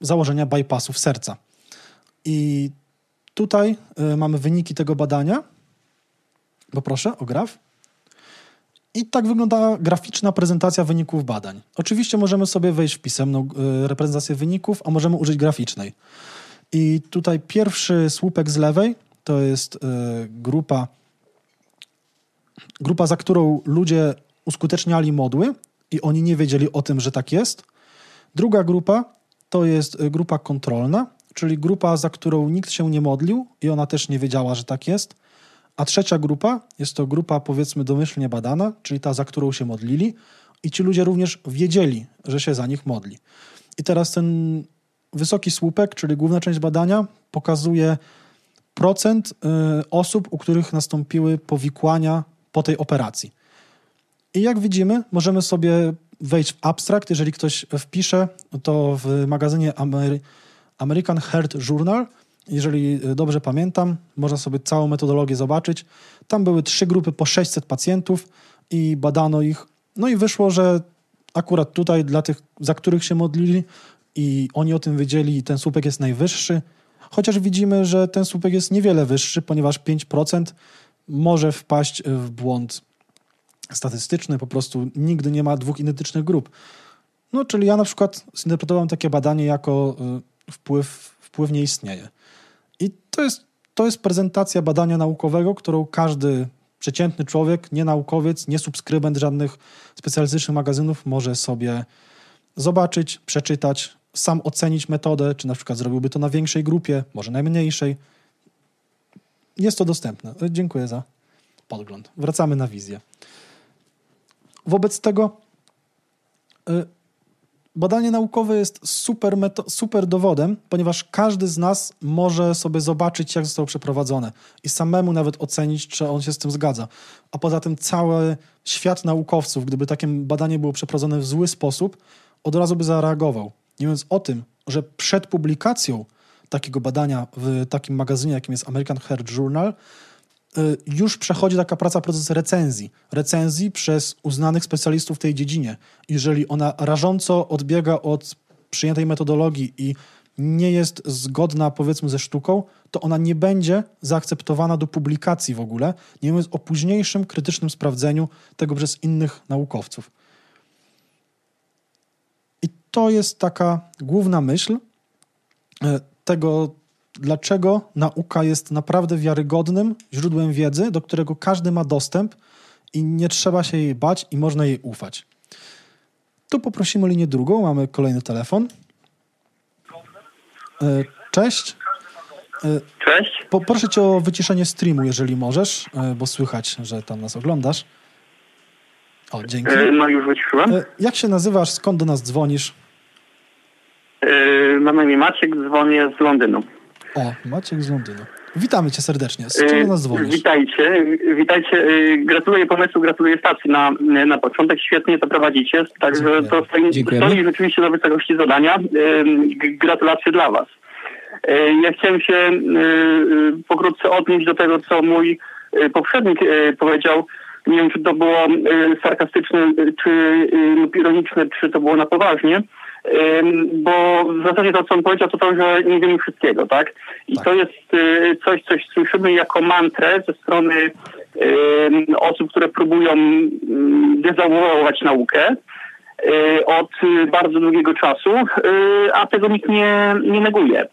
założenia bypassów serca. I tutaj e, mamy wyniki tego badania. Poproszę o graf. I tak wygląda graficzna prezentacja wyników badań. Oczywiście możemy sobie wejść w pisemną e, reprezentację wyników, a możemy użyć graficznej. I tutaj pierwszy słupek z lewej to jest e, grupa, grupa, za którą ludzie uskuteczniali modły i oni nie wiedzieli o tym, że tak jest. Druga grupa to jest e, grupa kontrolna, czyli grupa, za którą nikt się nie modlił i ona też nie wiedziała, że tak jest. A trzecia grupa jest to grupa powiedzmy domyślnie badana, czyli ta, za którą się modlili i ci ludzie również wiedzieli, że się za nich modli. I teraz ten wysoki słupek, czyli główna część badania, pokazuje procent y, osób, u których nastąpiły powikłania po tej operacji. I jak widzimy, możemy sobie wejść w abstrakt. Jeżeli ktoś wpisze, to w magazynie American Heart Journal jeżeli e, dobrze pamiętam, można sobie całą metodologię zobaczyć. Tam były trzy grupy po 600 pacjentów i badano ich. No i wyszło, że akurat tutaj dla tych, za których się modlili i oni o tym wiedzieli, ten słupek jest najwyższy. Chociaż widzimy, że ten słupek jest niewiele wyższy, ponieważ 5% może wpaść w błąd statystyczny, po prostu nigdy nie ma dwóch identycznych grup. No, czyli ja na przykład zinterpretowałem takie badanie jako e, wpływ, wpływ nie istnieje. I to jest, to jest prezentacja badania naukowego, którą każdy przeciętny człowiek, nie naukowiec, nie subskrybent żadnych specjalistycznych magazynów może sobie zobaczyć, przeczytać, sam ocenić metodę, czy na przykład zrobiłby to na większej grupie, może najmniejszej. Jest to dostępne. Dziękuję za podgląd. Wracamy na wizję. Wobec tego y, badanie naukowe jest super, super dowodem, ponieważ każdy z nas może sobie zobaczyć, jak zostało przeprowadzone i samemu nawet ocenić, czy on się z tym zgadza. A poza tym cały świat naukowców, gdyby takie badanie było przeprowadzone w zły sposób, od razu by zareagował. Nie mówiąc o tym, że przed publikacją takiego badania w takim magazynie, jakim jest American Heart Journal, już przechodzi taka praca, proces recenzji. Recenzji przez uznanych specjalistów w tej dziedzinie. Jeżeli ona rażąco odbiega od przyjętej metodologii i nie jest zgodna, powiedzmy, ze sztuką, to ona nie będzie zaakceptowana do publikacji w ogóle, nie mówiąc o późniejszym krytycznym sprawdzeniu tego przez innych naukowców. I to jest taka główna myśl y, tego, dlaczego nauka jest naprawdę wiarygodnym źródłem wiedzy, do którego każdy ma dostęp i nie trzeba się jej bać i można jej ufać. Tu poprosimy linię drugą, mamy kolejny telefon. E, cześć. E, cześć. Poproszę cię o wyciszenie streamu, jeżeli możesz, e, bo słychać, że tam nas oglądasz. O, dzięki. No już wyciszyłem. Jak się nazywasz? Skąd do nas dzwonisz? Mam na imię Maciek, dzwonię z Londynu. O, Maciek z Londynu. Witamy cię serdecznie. Z czego nas dzwonisz? Witajcie, witajcie. Gratuluję pomysłu, gratuluję stacji na, na początek. Świetnie to prowadzicie. Także to stoi, stoi rzeczywiście na wysokości zadania. Gratulacje dla was. Ja chciałem się pokrótce odnieść do tego, co mój poprzednik powiedział. Nie wiem, czy to było sarkastyczne, czy ironiczne, czy to było na poważnie bo w zasadzie to, co on powiedział, to to, że nie wiemy wszystkiego, tak? I tak. to jest y, coś, coś słyszymy jako mantrę ze strony osób, które próbują dezawuować naukę y, od bardzo długiego czasu, y, a tego nikt nie, nie neguje.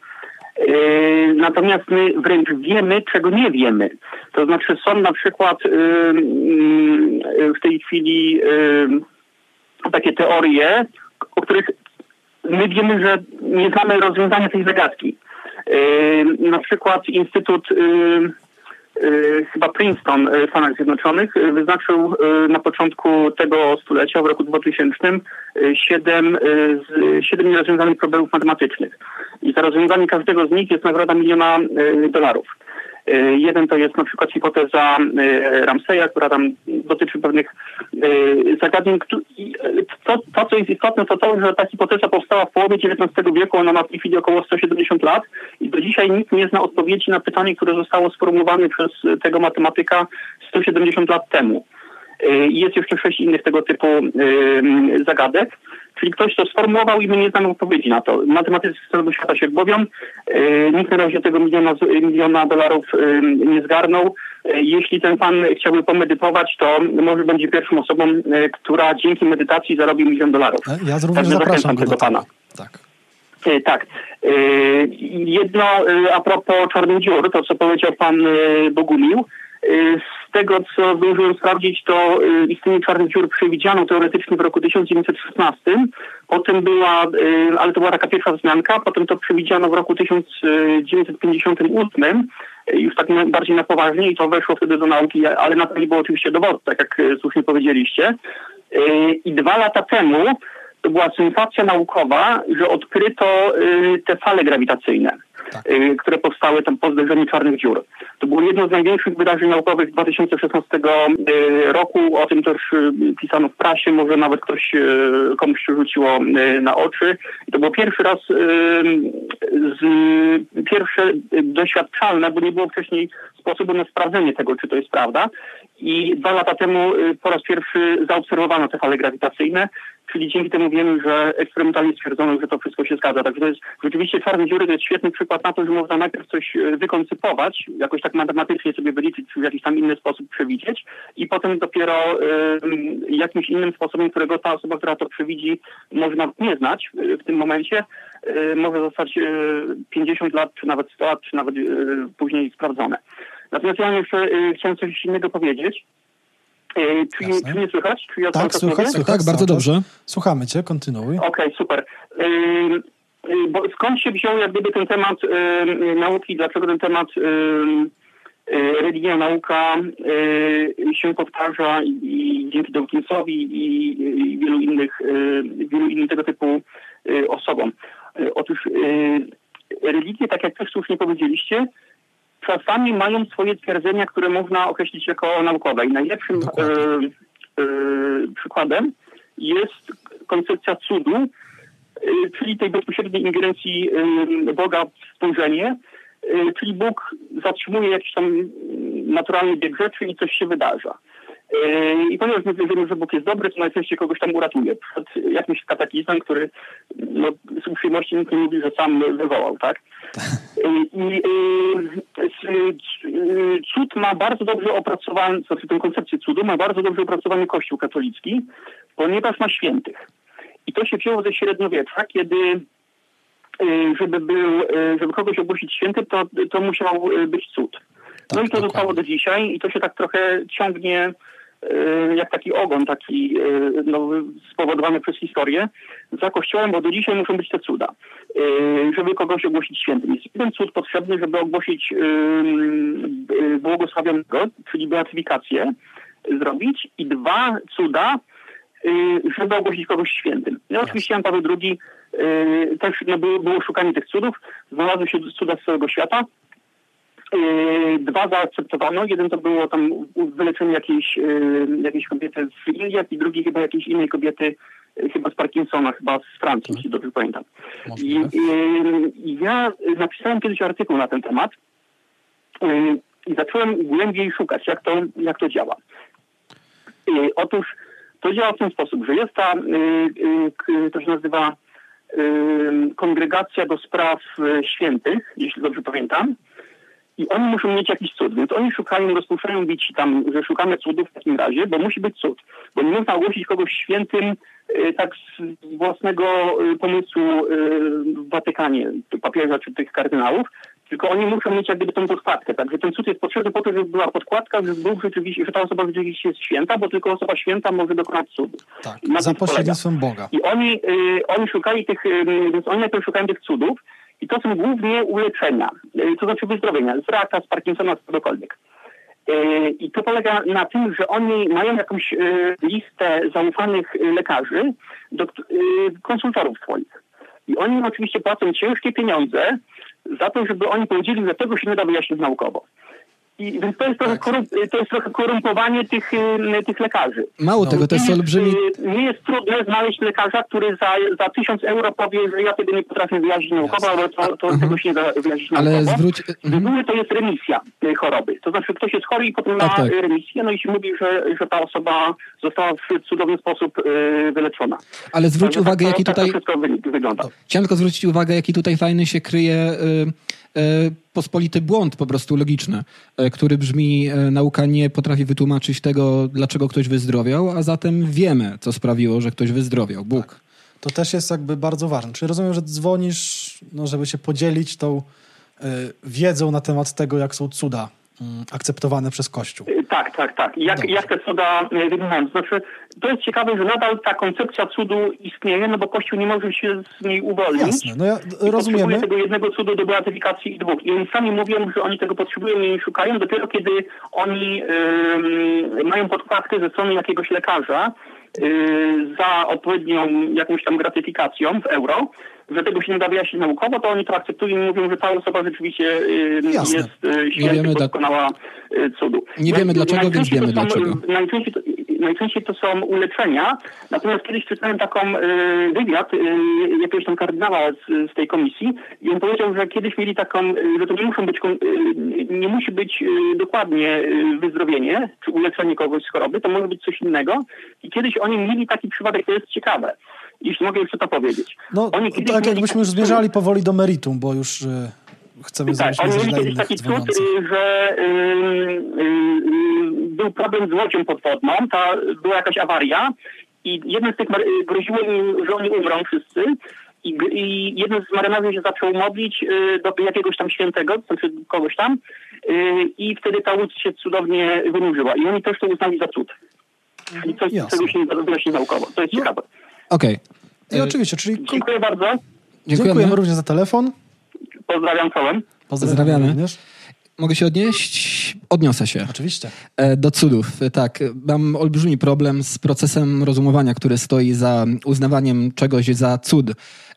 Natomiast my wręcz wiemy, czego nie wiemy. To znaczy są na przykład w tej chwili takie teorie, o których my wiemy, że nie znamy rozwiązania tej zagadki. Yy, na przykład Instytut yy, yy, chyba Princeton w Stanach Zjednoczonych wyznaczył na początku tego stulecia, w roku 2000, siedem, siedem nierozwiązanych problemów matematycznych. I za rozwiązanie każdego z nich jest nagroda miliona dolarów. E, jeden to jest na przykład hipoteza e, Ramseya, która tam dotyczy pewnych e, zagadnień. To, to, co jest istotne, to to, że ta hipoteza powstała w połowie XIX wieku, ona ma w tej chwili około 170 lat i do dzisiaj nikt nie zna odpowiedzi na pytanie, które zostało sformułowane przez tego matematyka 170 lat temu. Jest jeszcze sześć innych tego typu zagadek. Czyli ktoś to sformułował i my nie znamy odpowiedzi na to. Matematycy z całego świata się głowią. E, nikt na razie tego miliona, miliona dolarów e, nie zgarnął. E, jeśli ten pan chciałby pomedytować, to może będzie pierwszą osobą, która dzięki medytacji zarobi milion dolarów. Ja również tak, zapraszam tego pana. Tak. Tak. Jedno a propos czarnych dziur, to co powiedział pan Bogumił. Z tego, co zdążyłem sprawdzić, to y, istnienie czarnych dziur przewidziano teoretycznie w roku 1916. Potem była, y, ale to była taka pierwsza wzmianka, potem to przewidziano w roku 1958 y, już tak bardziej na poważnie i to weszło wtedy do nauki, ale na to nie było oczywiście dowodu, tak jak słusznie powiedzieliście. I dwa lata temu to była sensacja naukowa, że odkryto te fale grawitacyjne tak. Y, które powstały tam po zderzeniu czarnych dziur. To było jedno z największych wydarzeń naukowych 2016 y, roku. O tym też y, pisano w prasie, może nawet ktoś komuś się rzuciło na oczy. I to było pierwszy raz, z, pierwsze doświadczalne, bo nie było wcześniej sposobu na sprawdzenie tego, czy to jest prawda. I dwa lata temu po raz pierwszy zaobserwowano te fale grawitacyjne czyli dzięki temu wiemy, że eksperymentalnie stwierdzono, że to wszystko się zgadza. Także to jest rzeczywiście czarne dziury to jest świetny przykład na to, że można najpierw coś e, wykoncypować, jakoś tak matematycznie sobie wyliczyć, czy w jakiś tam inny sposób przewidzieć i potem dopiero y, jakimś innym sposobem, którego ta osoba, która to przewidzi, może nawet nie znać w tym momencie, y, może zostać y, 50 lat, czy nawet 100 lat, czy nawet później sprawdzone. Natomiast ja jeszcze chciałem coś innego powiedzieć. E, czy, czy mnie słychać? Czy ja tak, słychać, słychać, tak, bardzo dobrze. Słuchamy cię, kontynuuj. Okej, okay, super. Yy, bo skąd się wziął jak gdyby ten temat nauki, dlaczego ten temat religia, nauka się powtarza i, dzięki Dawkinsowi i, i, wielu innych wielu innych tego typu osobom. Otóż religie, tak jak też słusznie powiedzieliście, czasami mają swoje twierdzenia, które można określić jako naukowe. I najlepszym e, e, przykładem jest koncepcja cudu, e, czyli tej bezpośredniej ingerencji Boga w stworzenie, czyli Bóg zatrzymuje jakiś tam naturalny bieg rzeczy i coś się wydarza. Yy, I ponieważ my wierzymy, że Bóg jest dobry, to najczęściej kogoś tam uratuje przed jakimś kataklizmem, który no, z uprzejmości nikt nie mówi, że sam wywołał, tak? Yy, I yy, cud ma bardzo dobrze opracowany, co znaczy tę koncepcję cudu ma bardzo dobrze opracowany Kościół katolicki, ponieważ ma świętych. I to się wzięło ze średniowiecza, kiedy żeby był, żeby kogoś ogłosić święty, to, to musiał być cud. Tak, no i to dokładnie. zostało do dzisiaj i to się tak trochę ciągnie jak taki ogon, taki no, spowodowany przez historię za Kościołem, bo do dzisiaj muszą być te cuda, żeby kogoś ogłosić świętym. Jest jeden cud potrzebny, żeby ogłosić błogosławionego, czyli beatyfikację zrobić i dwa cuda, żeby ogłosić kogoś świętym. No oczywiście Jan Paweł II też no, było, szukanie tych cudów, znalazły się cuda z całego świata, dwa zaakceptowano. Jeden to było tam wyleczenie jakiejś, yy, jakiejś kobiety z Indiach i drugi chyba jakiejś innej kobiety yy, chyba z Parkinsona, chyba z Francji, jeśli dobrze pamiętam. I, i, ja napisałem kiedyś artykuł na ten temat i zacząłem głębiej szukać, jak to, jak to działa. Otóż to działa w ten sposób, że jest ta, to się nazywa Kongregacja do Spraw Świętych, jeśli dobrze pamiętam. I oni muszą mieć jakiś cud, więc oni szukają, rozpuszczają bici tam, że szukamy cudów w takim razie, bo musi być cud. Bo nie można ogłosić kogoś świętym y, tak z własnego y, pomysłu y, w Watykanie, papieża czy tych kardynałów, tylko oni muszą mieć jak gdyby tą podkładkę. Także ten cud jest potrzebny po to, żeby była podkładka, że, był rzeczywiście, że ta osoba rzeczywiście jest święta, bo tylko osoba święta może dokonać cudu. Tak, za pośrednictwem Boga. I oni, y, oni szukali tych, y, więc oni najpierw szukają tych cudów, i to są głównie uleczenia, to znaczy wyzdrowienia, z raka, z Parkinsona, z czegokolwiek. E, I to polega na tym, że oni mają jakąś e, listę zaufanych lekarzy, konsultorów swoich. I oni oczywiście płacą ciężkie pieniądze za to, żeby oni powiedzieli, że tego się nie da wyjaśnić naukowo. I, więc to jest, trochę tak. korum, to jest trochę korumpowanie tych, y, tych lekarzy. Mało no, tego, to jest olbrzymi... Y, nie jest trudne znaleźć lekarza, który za, za tysiąc euro powie, że ja tego nie potrafię wyjaśnić naukowo, ale to, to tego się nie da wyjaśnić ale naukowo. Zwróć... Reguły to jest remisja choroby. To znaczy ktoś jest chory i potem tak, ma tak. remisję, no i się mówi, że, że ta osoba została w cudowny sposób y, wyleczona. Ale zwróć tak, uwagę, jaki tutaj... Tak to wszystko wygląda. Chciałem tylko zwrócić uwagę, jaki tutaj fajny się kryje... E, pospolity błąd po prostu logiczny, e, który brzmi e, nauka nie potrafi wytłumaczyć tego, dlaczego ktoś wyzdrowiał, a zatem wiemy, co sprawiło, że ktoś wyzdrowiał. Bóg. Tak. To też jest jakby bardzo ważne. Czyli rozumiem, że dzwonisz, no, żeby się podzielić tą y, wiedzą na temat tego, jak są cuda akceptowane przez Kościół. Tak, tak, tak. Jak, jak te cuda e, wyglądają? Znaczy, to jest ciekawe, że nadal ta koncepcja cudu istnieje, no bo Kościół nie może się z niej uwolnić. Jasne, no ja rozumiemy. tego jednego cudu do beatyfikacji i dwóch. I oni sami mówią, że oni tego potrzebują i szukają dopiero kiedy oni yy, mają podkładkę ze strony jakiegoś lekarza, Y, za odpowiednią jakąś tam gratyfikacją w euro, że tego się nie da wyjaśnić naukowo, to oni to akceptują i mówią, że ta osoba rzeczywiście y, Jasne. jest y, święty, dokonała cudu. Nie wiemy dlaczego, więc wiemy dlaczego. Najczęściej to, najczęściej to są uleczenia, natomiast kiedyś czytałem taką wywiad jakiegoś tam kardynała z, z, tej komisji i on powiedział, że kiedyś mieli taką, że to nie muszą być, nie musi być dokładnie wyzdrowienie, czy uleczenie kogoś z choroby, to może być coś innego i kiedyś oni mieli taki przypadek, to jest ciekawe, jeśli mogę jeszcze to powiedzieć. No, oni tak jakbyśmy już zmierzali powoli do meritum, bo już y, chcemy tak, oni mieli kiedyś taki cud, y, że y, y, był problem z łodzią podwodną, ta, była jakaś awaria i jeden z tych groziło im, że oni umrą wszyscy i, i jeden z marynarzy się zaczął modlić do jakiegoś tam świętego, znaczy kogoś tam i wtedy ta łódź się cudownie wynurzyła i oni też to uznali za cud. Czyli coś, Jasne. czego się nie wyjaśni naukowo. To jest no. ciekawe. Okej. Okay. I oczywiście, czyli... Dziękuję bardzo. Dziękujemy. Dziękujemy również za telefon. Pozdrawiam czołem. Pozdrawiamy. Pozdrawiamy. Również. Mogę się odnieść? Odniosę się. Oczywiście. E, do cudów. Tak, mam olbrzymi problem z procesem rozumowania, który stoi za uznawaniem czegoś za cud.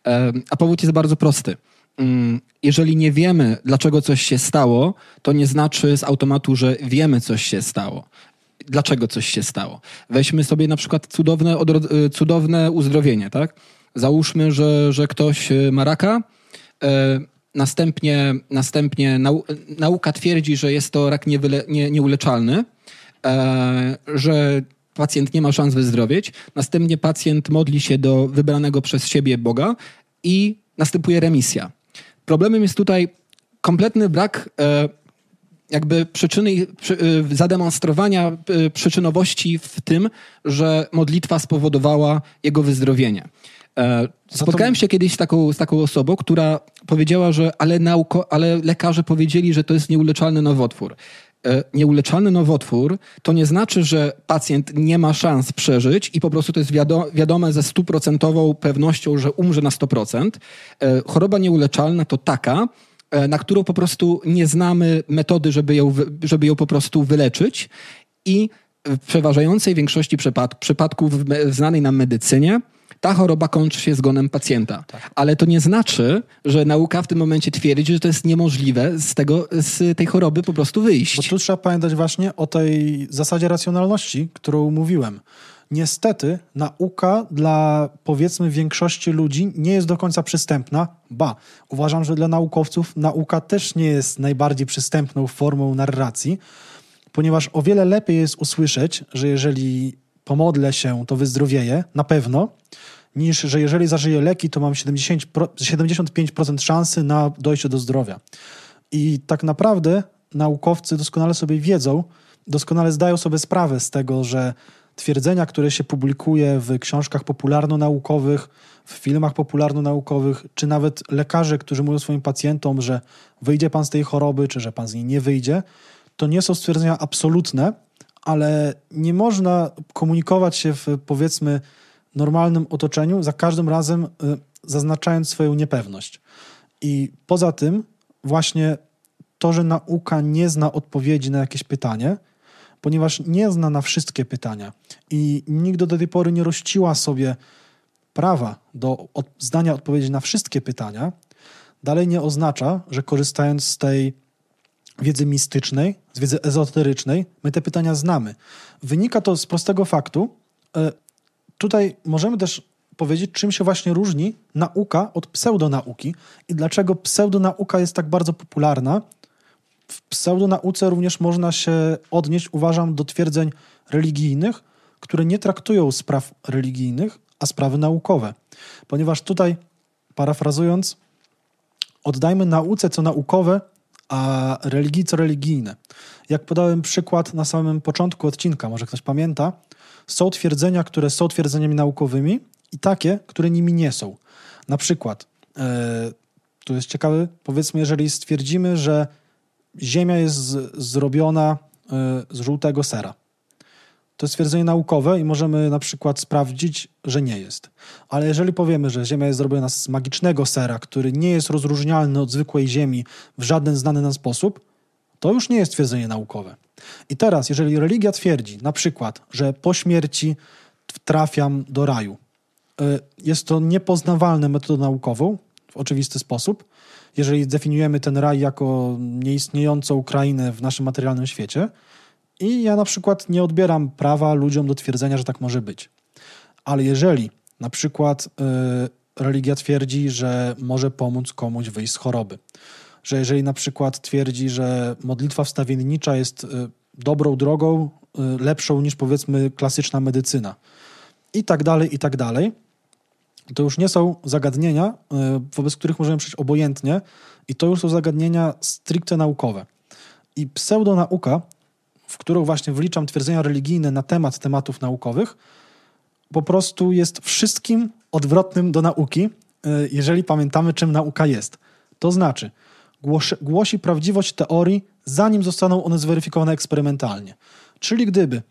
E, a powód jest bardzo prosty. Mm, jeżeli nie wiemy, dlaczego coś się stało, to nie znaczy z automatu, że wiemy, coś się stało dlaczego coś się stało. Weźmy sobie na przykład cudowne, y, cudowne uzdrowienie, tak? Załóżmy, że, że ktoś y, ma raka, e, następnie, następnie nau, nauka twierdzi, że jest to rak niewyle, nie, nieuleczalny, że pacjent nie ma szans wyzdrowieć, następnie pacjent modli się do wybranego przez siebie Boga i następuje remisja. Problemem jest tutaj kompletny brak jakby przyczyny, przy, y, zademonstrowania y, przyczynowości w tym, że modlitwa spowodowała jego wyzdrowienie. E, spotkałem się kiedyś z taką, z taką osobą, która powiedziała, że ale, nauko, ale lekarze powiedzieli, że to jest nieuleczalny nowotwór. E, nieuleczalny nowotwór to nie znaczy, że pacjent nie ma szans przeżyć i po prostu to jest wiadome ze stuprocentową pewnością, że umrze na 100%. E, choroba nieuleczalna to taka, na którą po prostu nie znamy metody, żeby ją, żeby ją po prostu wyleczyć i w przeważającej większości przypadków w znanej nam medycynie ta choroba kończy się zgonem pacjenta. Tak. Ale to nie znaczy, że nauka w tym momencie twierdzi, że to jest niemożliwe z, tego, z tej choroby po prostu wyjść. Bo tu trzeba pamiętać właśnie o tej zasadzie racjonalności, którą mówiłem. Niestety nauka dla powiedzmy większości ludzi nie jest do końca przystępna. Ba, uważam, że dla naukowców nauka też nie jest najbardziej przystępną formą narracji, ponieważ o wiele lepiej jest usłyszeć, że jeżeli pomodlę się, to wyzdrowieję, na pewno, niż że jeżeli zażyję leki, to mam 70, 75% szansy na dojście do zdrowia. I tak naprawdę naukowcy doskonale sobie wiedzą, doskonale zdają sobie sprawę z tego, że twierdzenia, które się publikuje w książkach popularno-naukowych, w filmach popularno-naukowych, czy nawet lekarze, którzy mówią swoim pacjentom, że wyjdzie pan z tej choroby, czy że pan z niej nie wyjdzie, to nie są stwierdzenia absolutne, ale nie można komunikować się w powiedzmy normalnym otoczeniu za każdym razem y, zaznaczając swoją niepewność. I poza tym właśnie to, że nauka nie zna odpowiedzi na jakieś pytanie, ponieważ nie zna na wszystkie pytania i nigdy do tej pory nie rościła sobie prawa do od, zdania odpowiedzi na wszystkie pytania, dalej nie oznacza, że korzystając z tej wiedzy mistycznej, z wiedzy ezoterycznej, my te pytania znamy. Wynika to z prostego faktu. E, tutaj możemy też powiedzieć, czym się właśnie różni nauka od pseudonauki i dlaczego pseudonauka jest tak bardzo popularna. W pseudonauce również można się odnieść, uważam, do twierdzeń religijnych, które nie traktują spraw religijnych, a sprawy naukowe. Ponieważ tutaj, parafrazując, oddajmy nauce co naukowe, a religii co religijne. Jak podałem przykład na samym początku odcinka, może ktoś pamięta, są twierdzenia, które są twierdzeniami naukowymi i takie, które nimi nie są. Na przykład, yy, tu jest ciekawy, powiedzmy, jeżeli stwierdzimy, że Ziemia jest zrobiona yy, z żółtego sera, to jest stwierdzenie naukowe i możemy na przykład sprawdzić, że nie jest. Ale jeżeli powiemy, że Ziemia jest zrobiona z magicznego sera, który nie jest rozróżnialny od zwykłej Ziemi w żaden znany nam sposób, to już nie jest twierdzenie naukowe. I teraz, jeżeli religia twierdzi na przykład, że po śmierci trafiam do raju, y, jest to niepoznawalne metodą naukową w oczywisty sposób. Jeżeli zdefiniujemy ten raj jako nieistniejącą krainę w naszym materialnym świecie, i ja na przykład nie odbieram prawa ludziom do twierdzenia, że tak może być. Ale jeżeli na przykład y, religia twierdzi, że może pomóc komuś wyjść z choroby, że jeżeli na przykład twierdzi, że modlitwa wstawiennicza jest y, dobrą drogą, y, lepszą niż powiedzmy klasyczna medycyna. I tak dalej, i tak dalej, to już nie są zagadnienia, wobec których możemy przejść obojętnie i to już są zagadnienia stricte naukowe. I pseudonauka w którą właśnie wliczam twierdzenia religijne na temat tematów naukowych, po prostu jest wszystkim odwrotnym do nauki, e, jeżeli pamiętamy, czym nauka jest. To znaczy, głosi, głosi prawdziwość teorii, zanim zostaną one zweryfikowane eksperymentalnie. Czyli gdyby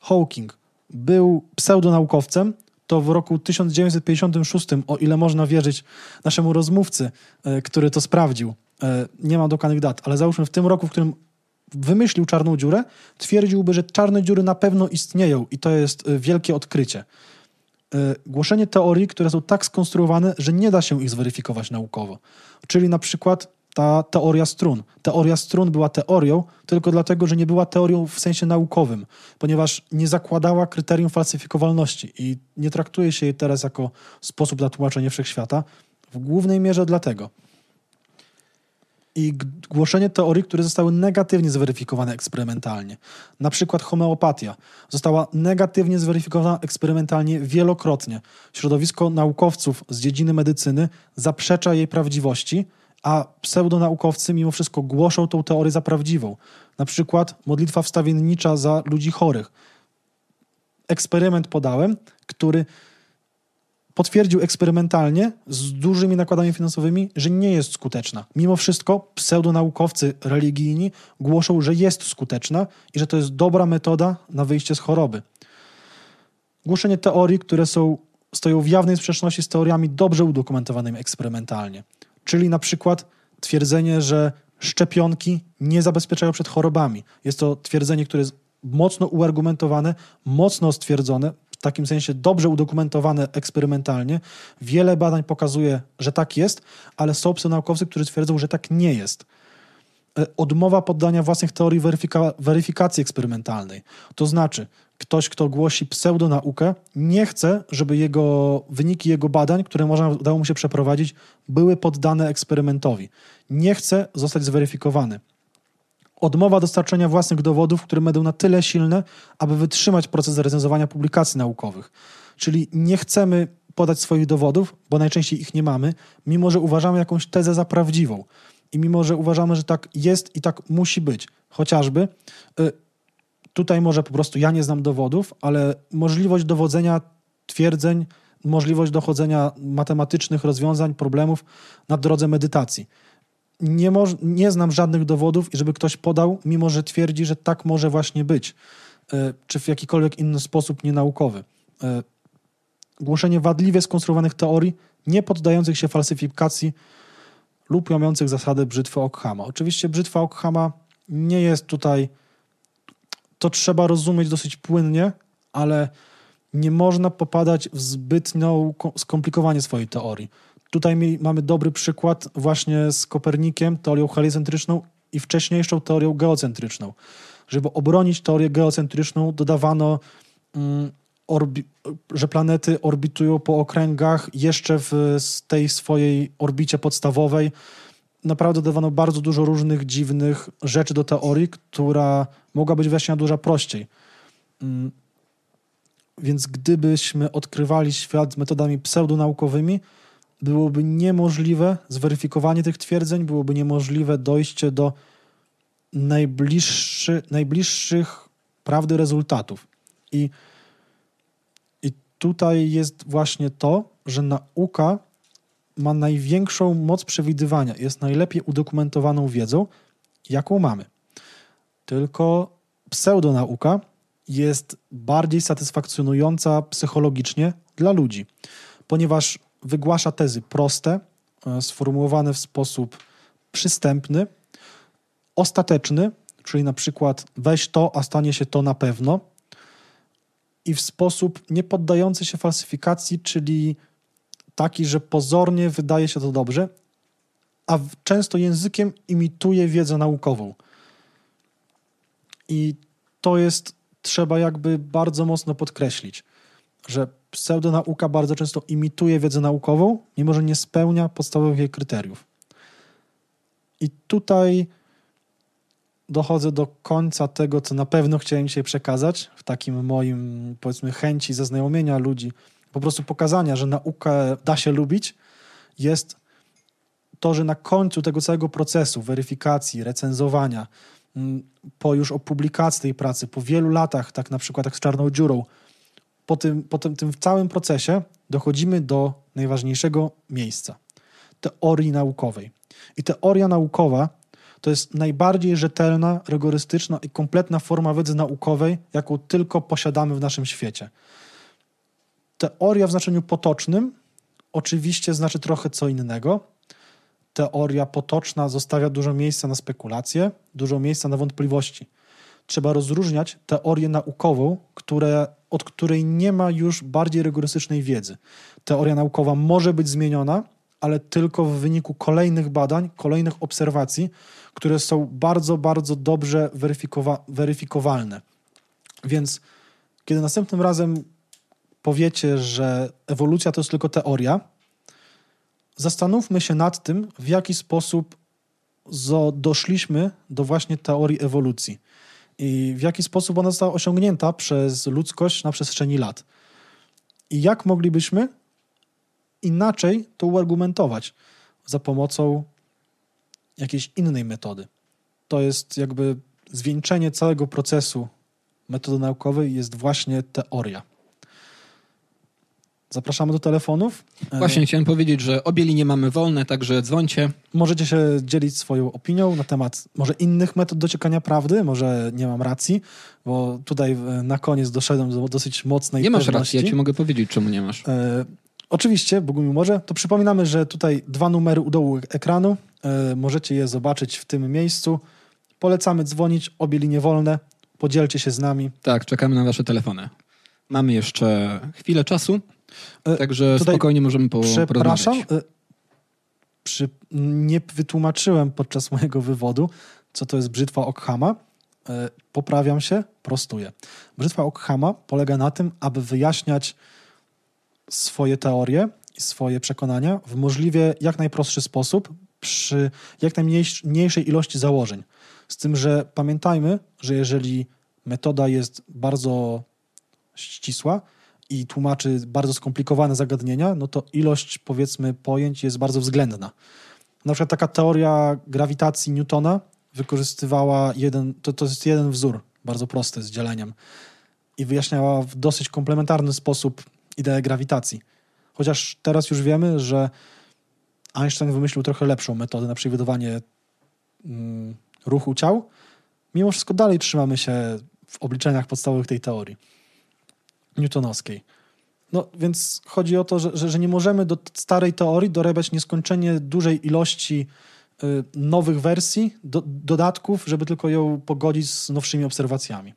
Hawking był pseudonaukowcem, to w roku 1956, o ile można wierzyć naszemu rozmówcy, e, który to sprawdził, e, nie mam dokładnych dat, ale załóżmy w tym roku, w którym wymyślił czarną dziurę, twierdziłby, że czarne dziury na pewno istnieją i to jest y, wielkie odkrycie. Głoszenie teorii, które są tak skonstruowane, że nie da się ich zweryfikować naukowo. Czyli na przykład ta teoria strun. Teoria strun była teorią tylko dlatego, że nie była teorią w sensie naukowym, ponieważ nie zakładała kryterium falsyfikowalności i nie traktuje się jej teraz jako sposób na tłumaczenie wszechświata. W głównej mierze dlatego, i głoszenie teorii, które zostały negatywnie zweryfikowane eksperymentalnie. Na przykład homeopatia została negatywnie zweryfikowana eksperymentalnie wielokrotnie. Środowisko naukowców z dziedziny medycyny zaprzecza jej prawdziwości, a pseudonaukowcy mimo wszystko głoszą tą teorię za prawdziwą. Na przykład modlitwa wstawiennicza za ludzi chorych. Eksperyment podałem, który potwierdził eksperymentalnie z dużymi nakładami finansowymi, że nie jest skuteczna. Mimo wszystko pseudonaukowcy religijni głoszą, że jest skuteczna i że to jest dobra metoda na wyjście z choroby. Głoszenie teorii, które są, stoją w jawnej sprzeczności z teoriami dobrze udokumentowanymi eksperymentalnie. Czyli na przykład twierdzenie, że szczepionki nie zabezpieczają przed chorobami. Jest to twierdzenie, które jest mocno uargumentowane, mocno stwierdzone, w takim sensie dobrze udokumentowane eksperymentalnie. Wiele badań pokazuje, że tak jest, ale są naukowcy, którzy twierdzą, że tak nie jest. E, odmowa poddania własnych teorii weryfika weryfikacji eksperymentalnej. To znaczy, ktoś, kto głosi pseudonaukę, nie chce, żeby jego wyniki jego badań, które można udało mu się przeprowadzić, były poddane eksperymentowi. Nie chce zostać zweryfikowany. Odmowa dostarczenia własnych dowodów, które będą na tyle silne, aby wytrzymać proces recenzowania publikacji naukowych. Czyli nie chcemy podać swoich dowodów, bo najczęściej ich nie mamy, mimo że uważamy jakąś tezę za prawdziwą. I mimo, że uważamy, że tak jest i tak musi być. Chociażby y, tutaj może po prostu ja nie znam dowodów, ale możliwość dowodzenia twierdzeń, możliwość dochodzenia matematycznych rozwiązań, problemów na drodze medytacji. Nie, nie znam żadnych dowodów, żeby ktoś podał, mimo że twierdzi, że tak może właśnie być, e, czy w jakikolwiek inny sposób nienaukowy. E, głoszenie wadliwie skonstruowanych teorii, nie poddających się falsyfikacji lub łamiących zasady brzytwy Ockhama. Oczywiście brzytwa Ockhama nie jest tutaj to trzeba rozumieć dosyć płynnie, ale nie można popadać w zbytnio skomplikowanie swojej teorii. Tutaj mamy dobry przykład właśnie z Kopernikiem, teorią heliocentryczną i wcześniejszą teorią geocentryczną. Żeby obronić teorię geocentryczną, dodawano, mm, że planety orbitują po okręgach jeszcze w tej swojej orbicie podstawowej, naprawdę dawano bardzo dużo różnych dziwnych rzeczy do teorii, która mogła być wyjaśniona dużo prościej. Mm. Więc gdybyśmy odkrywali świat metodami pseudonaukowymi, byłoby niemożliwe zweryfikowanie tych twierdzeń, byłoby niemożliwe dojście do najbliższy, najbliższych prawdy rezultatów. I, I tutaj jest właśnie to, że nauka ma największą moc przewidywania, jest najlepiej udokumentowaną wiedzą, jaką mamy. Tylko pseudonauka jest bardziej satysfakcjonująca psychologicznie dla ludzi, ponieważ wygłasza tezy proste, e, sformułowane w sposób przystępny, ostateczny, czyli na przykład weź to, a stanie się to na pewno, i w sposób nie poddający się falsyfikacji, czyli taki, że pozornie wydaje się to dobrze, a często językiem imituje wiedzę naukową. I to jest, trzeba jakby bardzo mocno podkreślić, że pseudonauka bardzo często imituje wiedzę naukową, mimo że nie spełnia podstawowych jej kryteriów. I tutaj dochodzę do końca tego, co na pewno chciałem dzisiaj przekazać, w takim moim, powiedzmy, chęci zaznajomienia ludzi po prostu pokazania, że naukę da się lubić, jest to, że na końcu tego całego procesu weryfikacji, recenzowania, mm, po już opublikacji tej pracy, po wielu latach, tak na przykład jak z czarną dziurą, po tym, po tym, tym całym procesie dochodzimy do najważniejszego miejsca teorii naukowej. I teoria naukowa to jest najbardziej rzetelna, rygorystyczna i kompletna forma wiedzy naukowej, jaką tylko posiadamy w naszym świecie. Teoria w znaczeniu potocznym oczywiście znaczy trochę co innego. Teoria potoczna zostawia dużo miejsca na spekulacje, dużo miejsca na wątpliwości. Trzeba rozróżniać teorię naukową, które, od której nie ma już bardziej rygorystycznej wiedzy. Teoria naukowa może być zmieniona, ale tylko w wyniku kolejnych badań, kolejnych obserwacji, które są bardzo, bardzo dobrze weryfikowa weryfikowalne. Więc kiedy następnym razem powiecie, że ewolucja to jest tylko teoria, zastanówmy się nad tym, w jaki sposób doszliśmy do właśnie teorii ewolucji i w jaki sposób ona została osiągnięta przez ludzkość na przestrzeni lat. I jak moglibyśmy inaczej to uargumentować za pomocą jakiejś innej metody. To jest jakby zwieńczenie całego procesu metody naukowej jest właśnie teoria. Zapraszamy do telefonów. E, Właśnie chciałem powiedzieć, że obie linie mamy wolne, także dzwońcie. Możecie się dzielić swoją opinią na temat może innych metod dociekania prawdy, może nie mam racji, bo tutaj e, na koniec doszedłem do dosyć mocnej Nie masz pewności. racji, ja ci mogę powiedzieć, czemu nie masz. E, oczywiście, Bogumił może. To przypominamy, że tutaj dwa numery u dołu ekranu. E, możecie je zobaczyć w tym miejscu. Polecamy dzwonić, obie linie wolne. Podzielcie się z nami. Tak, czekamy na wasze telefony. Mamy jeszcze chwilę czasu. E, Także Tutaj spokojnie możemy po, Przepraszam, e, przy, nie wytłumaczyłem podczas mojego wywodu, co to jest brzytwa Ockhama. E, poprawiam się, prostuję. Brzytwa Ockhama polega na tym, aby wyjaśniać swoje teorie i swoje przekonania w możliwie jak najprostszy sposób przy jak najmniejszej ilości założeń. Z tym, że pamiętajmy, że jeżeli metoda jest bardzo ścisła, i tłumaczy bardzo skomplikowane zagadnienia, no to ilość, powiedzmy, pojęć jest bardzo względna. Na przykład taka teoria grawitacji Newtona wykorzystywała jeden, to, to jest jeden wzór, bardzo prosty, z dzieleniem i wyjaśniała w dosyć komplementarny sposób ideę grawitacji. Chociaż teraz już wiemy, że Einstein wymyślił trochę lepszą metodę na przewidywanie mm, ruchu ciał. Mimo wszystko dalej trzymamy się w obliczeniach podstawowych tej teorii newtonowskiej. No więc chodzi o to, że, że, że, nie możemy do starej teorii dorabiać nieskończenie dużej ilości y, nowych wersji, do, dodatków, żeby tylko ją pogodzić z nowszymi obserwacjami.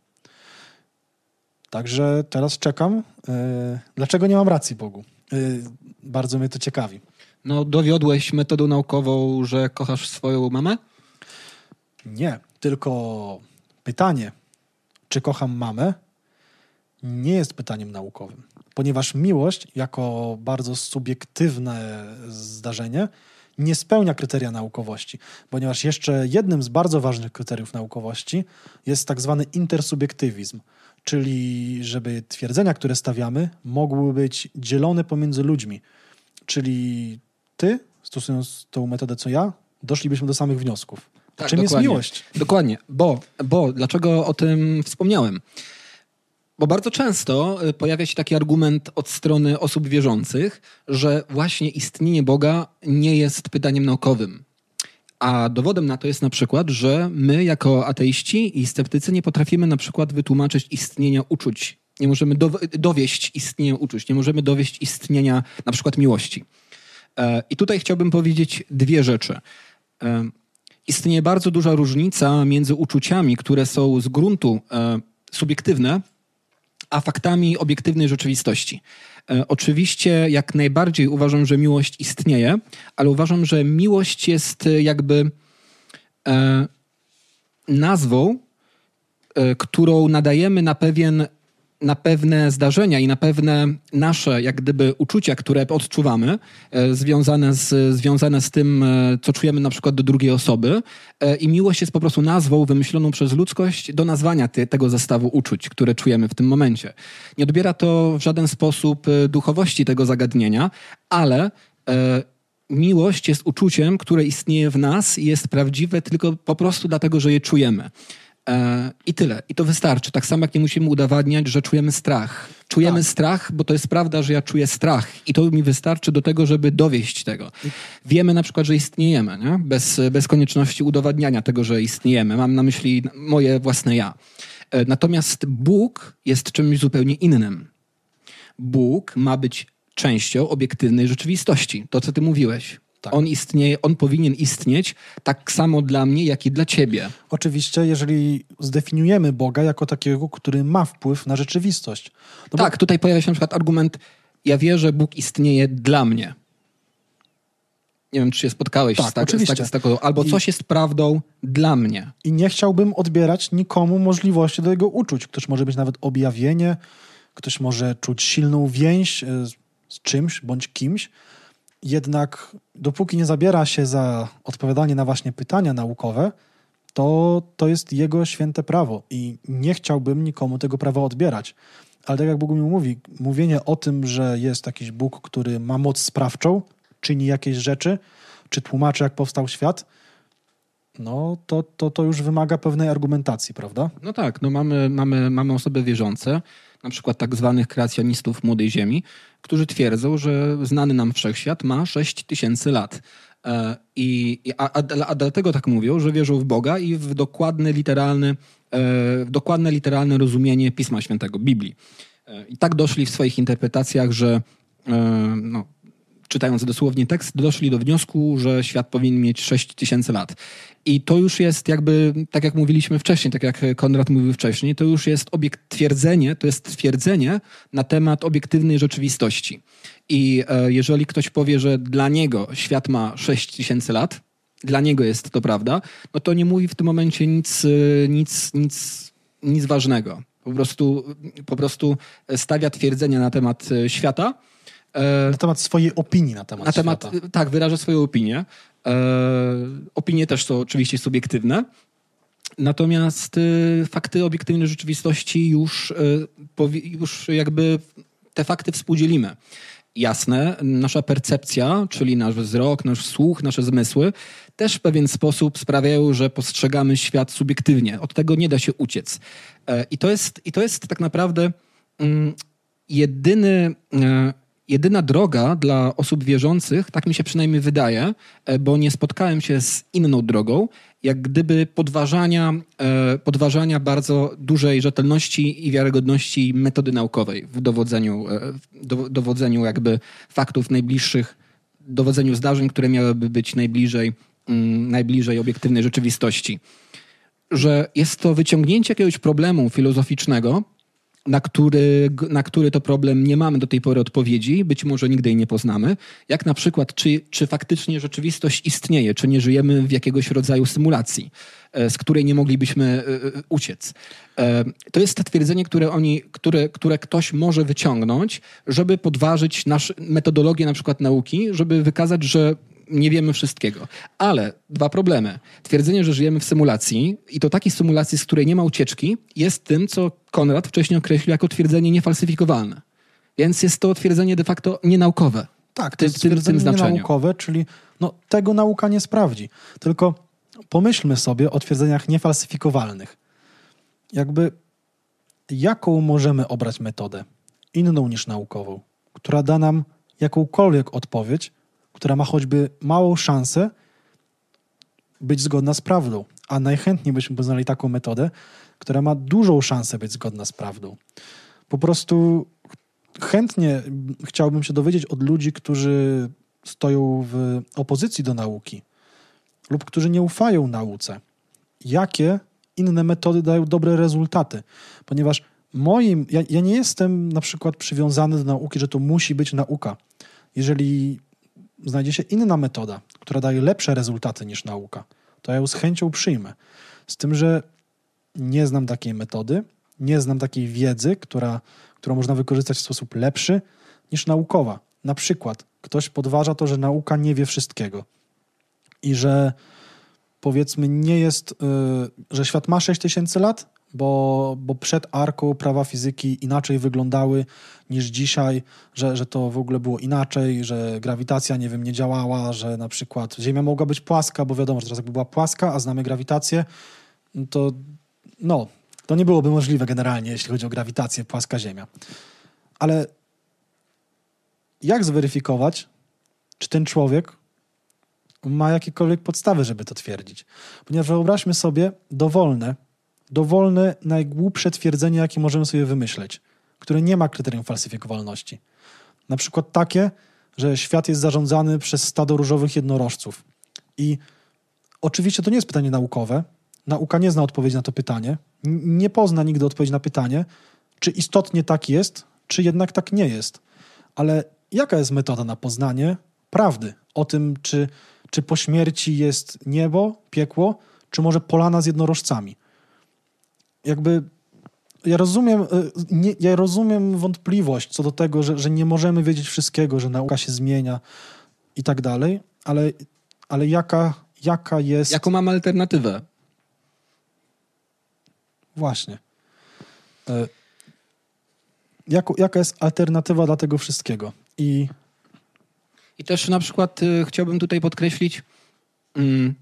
Także teraz czekam. Y, dlaczego nie mam racji, Bogu? Y, bardzo mnie to ciekawi. No, dowiodłeś metodą naukową, że kochasz swoją mamę? Nie, tylko pytanie, czy kocham mamę, nie jest pytaniem naukowym, ponieważ miłość, jako bardzo subiektywne zdarzenie, nie spełnia kryteria naukowości, ponieważ jeszcze jednym z bardzo ważnych kryteriów naukowości jest tak zwany intersubiektywizm, czyli żeby twierdzenia, które stawiamy, mogły być dzielone pomiędzy ludźmi. Czyli ty, stosując tą metodę co ja, doszlibyśmy do samych wniosków. Tak, Czym dokładnie. jest miłość? Dokładnie, bo, bo dlaczego o tym wspomniałem? Bo bardzo często y, pojawia się taki argument od strony osób wierzących, że właśnie istnienie Boga nie jest pytaniem naukowym. A dowodem na to jest na przykład, że my jako ateiści i sceptycy nie potrafimy na przykład wytłumaczyć istnienia uczuć. Nie możemy dowieść istnienia uczuć, nie możemy dowieść istnienia na przykład miłości. E, I tutaj chciałbym powiedzieć dwie rzeczy. E, istnieje bardzo duża różnica między uczuciami, które są z gruntu e, subiektywne, a faktami obiektywnej rzeczywistości. E, oczywiście, jak najbardziej uważam, że miłość istnieje, ale uważam, że miłość jest e, jakby e, nazwą, którą nadajemy na pewien na pewne zdarzenia i na pewne nasze, jak gdyby, uczucia, które odczuwamy, e, związane z, związane z tym, e, co czujemy na przykład do drugiej osoby. E, I miłość jest po prostu nazwą wymyśloną przez ludzkość do nazwania te, tego zestawu uczuć, które czujemy w tym momencie. Nie odbiera to w żaden sposób duchowości tego zagadnienia, ale miłość jest uczuciem, które istnieje w nas i jest prawdziwe tylko po prostu dlatego, że je czujemy. I tyle. I to wystarczy. Tak samo jak nie musimy udowadniać, że czujemy strach. Czujemy tak. strach, bo to jest prawda, że ja czuję strach. I to mi wystarczy do tego, żeby dowieść tego. Wiemy na przykład, że istniejemy, nie? Bez, bez konieczności udowadniania tego, że istniejemy. Mam na myśli moje własne ja. E, natomiast Bóg jest czymś zupełnie innym. Bóg ma być częścią obiektywnej rzeczywistości. To, co ty mówiłeś. Tak. On istnieje, on powinien istnieć tak samo dla mnie, jak i dla ciebie. Oczywiście, jeżeli zdefiniujemy Boga jako takiego, który ma wpływ na rzeczywistość. No tak, bo... tutaj pojawia się na przykład argument, ja wierzę, że Bóg istnieje dla mnie. Nie wiem, czy się spotkałeś tak, z, tak, z, tak, z taką, albo I, coś jest prawdą dla mnie. I nie chciałbym odbierać nikomu możliwości do jego uczuć. Ktoś może być nawet objawienie, ktoś może czuć silną więź e, z czymś bądź kimś, jednak dopóki nie zabiera się za odpowiadanie na właśnie pytania naukowe, to to jest jego święte prawo i nie chciałbym nikomu tego prawa odbierać. Ale tak jak Bóg mi mówi, mówienie o tym, że jest jakiś Bóg, który ma moc sprawczą, czyni jakieś rzeczy, czy tłumaczy, jak powstał świat, no to, to, to już wymaga pewnej argumentacji, prawda? No tak, no mamy, mamy, mamy osoby wierzące, na przykład tak zwanych kreacjonistów Młodej Ziemi, którzy twierdzą, że znany nam wszechświat ma 6 tysięcy lat. E, I, a, a, a, dlatego tak mówią, że wierzą w Boga i w dokładne literalne, e, w dokładne literalne rozumienie Pisma Świętego, Biblii. E, I tak doszli w swoich interpretacjach, że no, czytając dosłownie tekst, doszli do wniosku, że świat powinien mieć 6 tysięcy lat. I to już jest jakby, tak jak mówiliśmy wcześniej, tak jak Konrad mówił wcześniej, to już jest obiekt twierdzenie, to jest twierdzenie na temat obiektywnej rzeczywistości. I e, jeżeli ktoś powie, że dla niego świat ma 6 tysięcy lat, dla niego jest to prawda, no to nie mówi w tym momencie nic, e, nic, nic, nic ważnego. Po prostu, po prostu stawia twierdzenia na temat e, świata, na temat swojej opinii na temat na temat, świata. Tak, wyraża swoją opinię. E, opinie też są oczywiście subiektywne. Natomiast y, fakty obiektywnej rzeczywistości już, y, już jakby te fakty współdzielimy. Jasne, nasza percepcja, czyli nasz wzrok, nasz słuch, nasze zmysły też w pewien sposób sprawiają, że postrzegamy świat subiektywnie. Od tego nie da się uciec. E, I to jest, i to jest tak naprawdę mm, jedyny jedyna droga dla osób wierzących, tak mi się przynajmniej wydaje, e, bo nie spotkałem się z inną drogą, jak gdyby podważania, e, podważania bardzo dużej rzetelności i wiarygodności metody naukowej w dowodzeniu, e, w dowodzeniu jakby faktów najbliższych, dowodzeniu zdarzeń, które miałyby być najbliżej, mm, najbliżej obiektywnej rzeczywistości. Że jest to wyciągnięcie jakiegoś problemu filozoficznego, na który, na który to problem nie mamy do tej pory odpowiedzi, być może nigdy jej nie poznamy. Jak na przykład, czy, czy faktycznie rzeczywistość istnieje, czy nie żyjemy w jakiegoś rodzaju symulacji, e, z której nie moglibyśmy e, e, uciec. To jest twierdzenie, które, oni, które, które ktoś może wyciągnąć, żeby podważyć nasz, metodologię na przykład nauki, żeby wykazać, że nie wiemy wszystkiego. Ale dwa problemy. Twierdzenie, że żyjemy w symulacji i to takiej symulacji, z której nie ma ucieczki, jest tym, co Konrad wcześniej określił jako twierdzenie niefalsyfikowalne. Więc jest to twierdzenie de facto nienaukowe. Tak, to jest tym, tym nienaukowe, czyli no, tego nauka nie sprawdzi. Tylko pomyślmy sobie o twierdzeniach niefalsyfikowalnych. Jakby jaką możemy obrać metodę inną niż naukową, która da nam jakąkolwiek odpowiedź, która ma choćby małą szansę być zgodna z prawdą. A najchętniej byśmy poznali taką metodę, która ma dużą szansę być zgodna z prawdą. Po prostu chętnie chciałbym się dowiedzieć od ludzi, którzy stoją w opozycji do nauki lub którzy nie ufają nauce, jakie inne metody dają dobre rezultaty. Ponieważ moim, ja, ja nie jestem na przykład przywiązany do nauki, że to musi być nauka. Jeżeli znajdzie się inna metoda, która daje lepsze rezultaty niż nauka, to ja ją z chęcią przyjmę. Z tym, że nie znam takiej metody, nie znam takiej wiedzy, która, którą można wykorzystać w sposób lepszy niż naukowa. Na przykład ktoś podważa to, że nauka nie wie wszystkiego i że powiedzmy nie jest, yy, że świat ma 6000 lat, bo, bo przed arką prawa fizyki inaczej wyglądały niż dzisiaj, że, że to w ogóle było inaczej, że grawitacja, nie wiem, nie działała, że na przykład Ziemia mogła być płaska, bo wiadomo, że teraz jakby była płaska, a znamy grawitację, to no, to nie byłoby możliwe generalnie, jeśli chodzi o grawitację, płaska Ziemia. Ale jak zweryfikować, czy ten człowiek ma jakiekolwiek podstawy, żeby to twierdzić? Ponieważ wyobraźmy sobie dowolne dowolne, najgłupsze twierdzenie, jakie możemy sobie wymyśleć, które nie ma kryterium falsyfikowalności. Na przykład takie, że świat jest zarządzany przez stado różowych jednorożców. I oczywiście to nie jest pytanie naukowe. Nauka nie zna odpowiedzi na to pytanie. Nie pozna nigdy odpowiedzi na pytanie, czy istotnie tak jest, czy jednak tak nie jest. Ale jaka jest metoda na poznanie prawdy o tym, czy, czy po śmierci jest niebo, piekło, czy może polana z jednorożcami? Jakby ja rozumiem, y, nie, ja rozumiem wątpliwość co do tego, że, że nie możemy wiedzieć wszystkiego, że nauka się zmienia i tak dalej, ale, ale jaka, jaka jest. Jaką mam alternatywę? Właśnie. E, jako, jaka jest alternatywa dla tego wszystkiego? I, I też na przykład y, chciałbym tutaj podkreślić. Mm,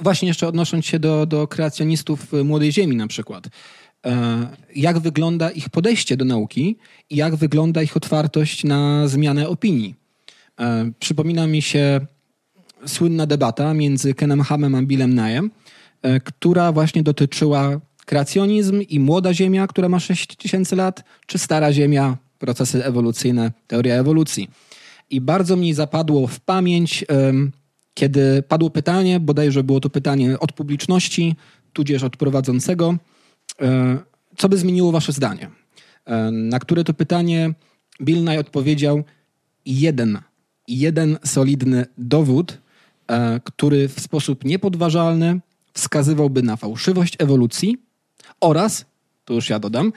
właśnie jeszcze odnosząc się do, do kreacjonistów Młodej Ziemi na przykład. E, jak wygląda ich podejście do nauki i jak wygląda ich otwartość na zmianę opinii. E, przypomina mi się słynna debata między Kenem Hamem a Billem Nye'em, e, która właśnie dotyczyła kreacjonizm i młoda Ziemia, która ma 6 tysięcy lat, czy stara Ziemia, procesy ewolucyjne, teoria ewolucji. I bardzo mi zapadło w pamięć, kiedy padło pytanie, bodajże było to pytanie od publiczności, tudzież od prowadzącego, E, co by zmieniło wasze zdanie? E, na które to pytanie Bill Nye odpowiedział jeden, jeden solidny dowód, e, który w sposób niepodważalny wskazywałby na fałszywość ewolucji oraz, to już ja dodam,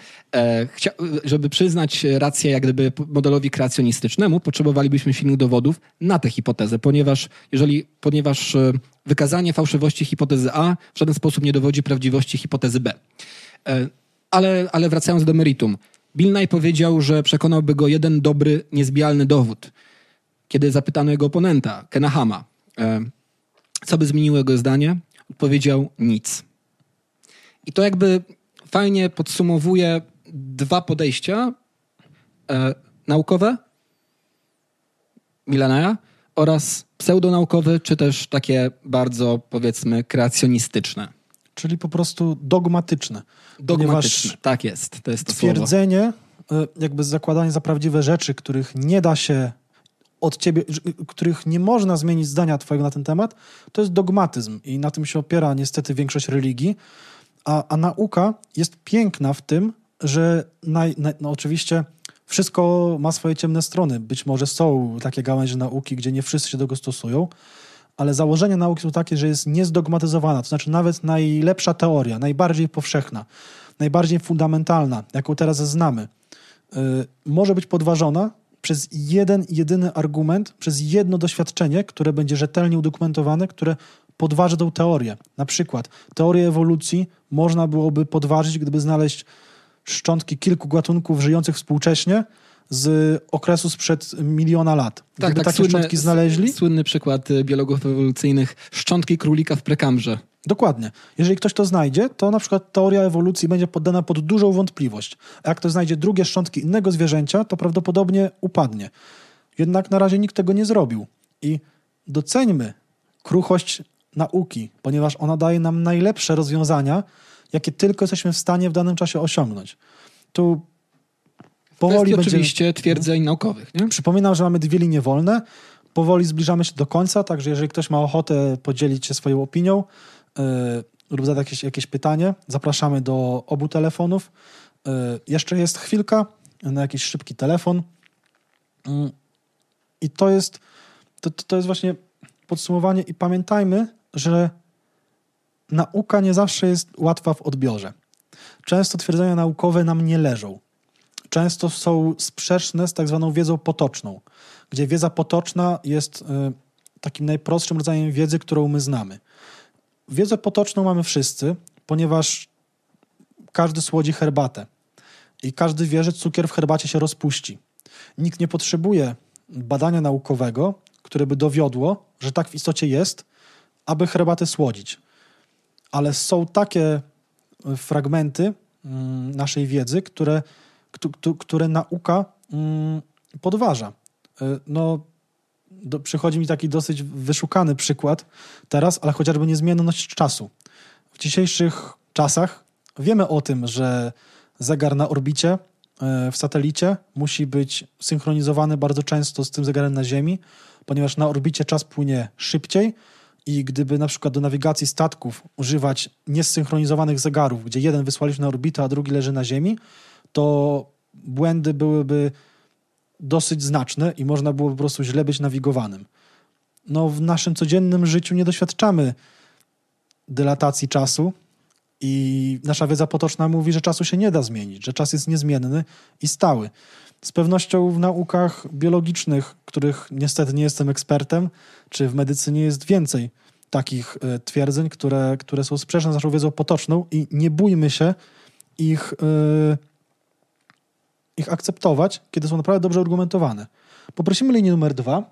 żeby przyznać rację jak gdyby modelowi kreacjonistycznemu, potrzebowalibyśmy silnych dowodów na tę hipotezę, ponieważ jeżeli, ponieważ wykazanie fałszywości hipotezy A w żaden sposób nie dowodzi prawdziwości hipotezy B. E, ale, ale wracając do meritum. Bill Nye powiedział, że przekonałby go jeden dobry, niezbijalny dowód. Kiedy zapytano jego oponenta, Kena Hama, e, co by zmieniło jego zdanie, odpowiedział nic. I to jakby fajnie podsumowuje dwa podejścia e, naukowe Milenaja oraz pseudonaukowe, czy też takie bardzo, powiedzmy, kreacjonistyczne. Czyli po prostu dogmatyczne. Dogmatyczne, tak jest. To jest to twierdzenie, słowo. E, jakby zakładanie za prawdziwe rzeczy, których nie da się od ciebie, których nie można zmienić zdania twojego na ten temat, to jest dogmatyzm i na tym się opiera niestety większość religii. A, a nauka jest piękna w tym, że naj, naj, no oczywiście wszystko ma swoje ciemne strony. Być może są takie gałęzie nauki, gdzie nie wszyscy się do tego stosują, ale założenia nauki są takie, że jest niezdogmatyzowana, to znaczy nawet najlepsza teoria, najbardziej powszechna, najbardziej fundamentalna, jaką teraz znamy, yy, może być podważona przez jeden, jedyny argument, przez jedno doświadczenie, które będzie rzetelnie udokumentowane, które podważy tą teorię. Na przykład teorię ewolucji można byłoby podważyć, gdyby znaleźć szczątki kilku gatunków żyjących współcześnie, z okresu sprzed miliona lat. Tak, Gdyby tak, takie słynne, szczątki znaleźli... Słynny przykład y, biologów ewolucyjnych, szczątki królika w prekambrze. Dokładnie. Jeżeli ktoś to znajdzie, to na przykład teoria ewolucji będzie poddana pod dużą wątpliwość. A jak ktoś znajdzie drugie szczątki innego zwierzęcia, to prawdopodobnie upadnie. Jednak na razie nikt tego nie zrobił. I doceńmy kruchość nauki, ponieważ ona daje nam najlepsze rozwiązania, jakie tylko jesteśmy w stanie w danym czasie osiągnąć. Tu Powoli będzie... oczywiście twierdzeń naukowych. Nie? Przypominam, że mamy dwie linie wolne. Powoli zbliżamy się do końca, także jeżeli ktoś ma ochotę podzielić się swoją opinią yy, lub zadać jakieś, jakieś pytanie, zapraszamy do obu telefonów. Yy, jeszcze jest chwilka na jakiś szybki telefon. Yy, I to jest, to, to jest właśnie podsumowanie i pamiętajmy, że nauka nie zawsze jest łatwa w odbiorze. Często twierdzenia naukowe nam nie leżą często są sprzeczne z tak zwaną wiedzą potoczną, gdzie wiedza potoczna jest y, takim najprostszym rodzajem wiedzy, którą my znamy. Wiedzę potoczną mamy wszyscy, ponieważ każdy słodzi herbatę i każdy wie, że cukier w herbacie się rozpuści. Nikt nie potrzebuje badania naukowego, które by dowiodło, że tak w istocie jest, aby herbatę słodzić. Ale są takie fragmenty mm, naszej wiedzy, które które nauka mm, podważa. E, no, do, przychodzi mi taki dosyć wyszukany przykład teraz, ale chociażby niezmienność czasu. W dzisiejszych czasach wiemy o tym, że zegar na orbicie e, w satelicie musi być synchronizowany bardzo często z tym zegarem na Ziemi, ponieważ na orbicie czas płynie szybciej i gdyby na przykład do nawigacji statków używać niesynchronizowanych zegarów, gdzie jeden wysłaliśmy na orbitę, a drugi leży na Ziemi, to błędy byłyby dosyć znaczne i można było po prostu źle być nawigowanym. No, w naszym codziennym życiu nie doświadczamy dylatacji czasu i nasza wiedza potoczna mówi, że czasu się nie da zmienić, że czas jest niezmienny i stały. Z pewnością w naukach biologicznych, których niestety nie jestem ekspertem, czy w medycynie jest więcej takich y, twierdzeń, które, które są sprzeczne z naszą wiedzą potoczną i nie bójmy się ich y, ich akceptować, kiedy są naprawdę dobrze argumentowane. Poprosimy linię numer dwa.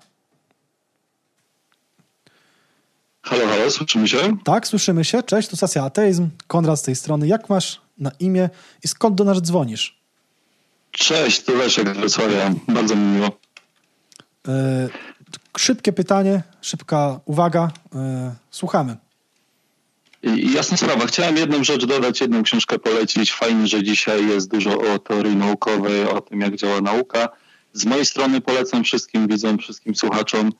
Halo, halo, słyszymy się? Tak, słyszymy się. Cześć, tu Stacja Ateizm, Konrad z tej strony. Jak masz na imię i skąd do nas dzwonisz? Cześć, tu Leszek z Wrocławia. Bardzo mi miło. E, szybkie pytanie, szybka uwaga. E, słuchamy. Jasna sprawa. Chciałem jedną rzecz dodać, jedną książkę polecić. Fajnie, że dzisiaj jest dużo o teorii naukowej, o tym, jak działa nauka. Z mojej strony polecam wszystkim widzom, wszystkim słuchaczom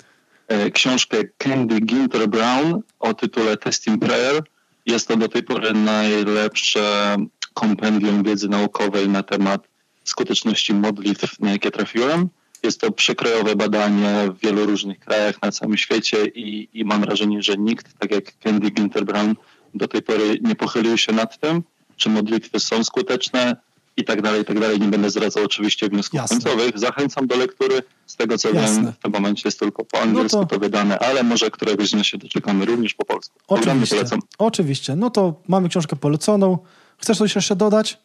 e, książkę Candy Ginter Brown o tytule Testing Prayer. Jest to do tej pory najlepsze kompendium wiedzy naukowej na temat skuteczności modlitw, na jakie trafiłem. Jest to przekrojowe badanie w wielu różnych krajach na całym świecie i, i mam wrażenie, że nikt, tak jak Candy Ginter Brown, do tej pory nie pochylił się nad tym, czy modlitwy są skuteczne i tak dalej, i tak dalej. Nie będę zwracał oczywiście wniosków Jasne. końcowych. Zachęcam do lektury. Z tego co Jasne. wiem, w tym momencie jest tylko po angielsku no to... to wydane, ale może któregoś dnia się doczekamy również po polsku. Oczywiście. Polecam. Oczywiście. No to mamy książkę poleconą. Chcesz coś jeszcze dodać?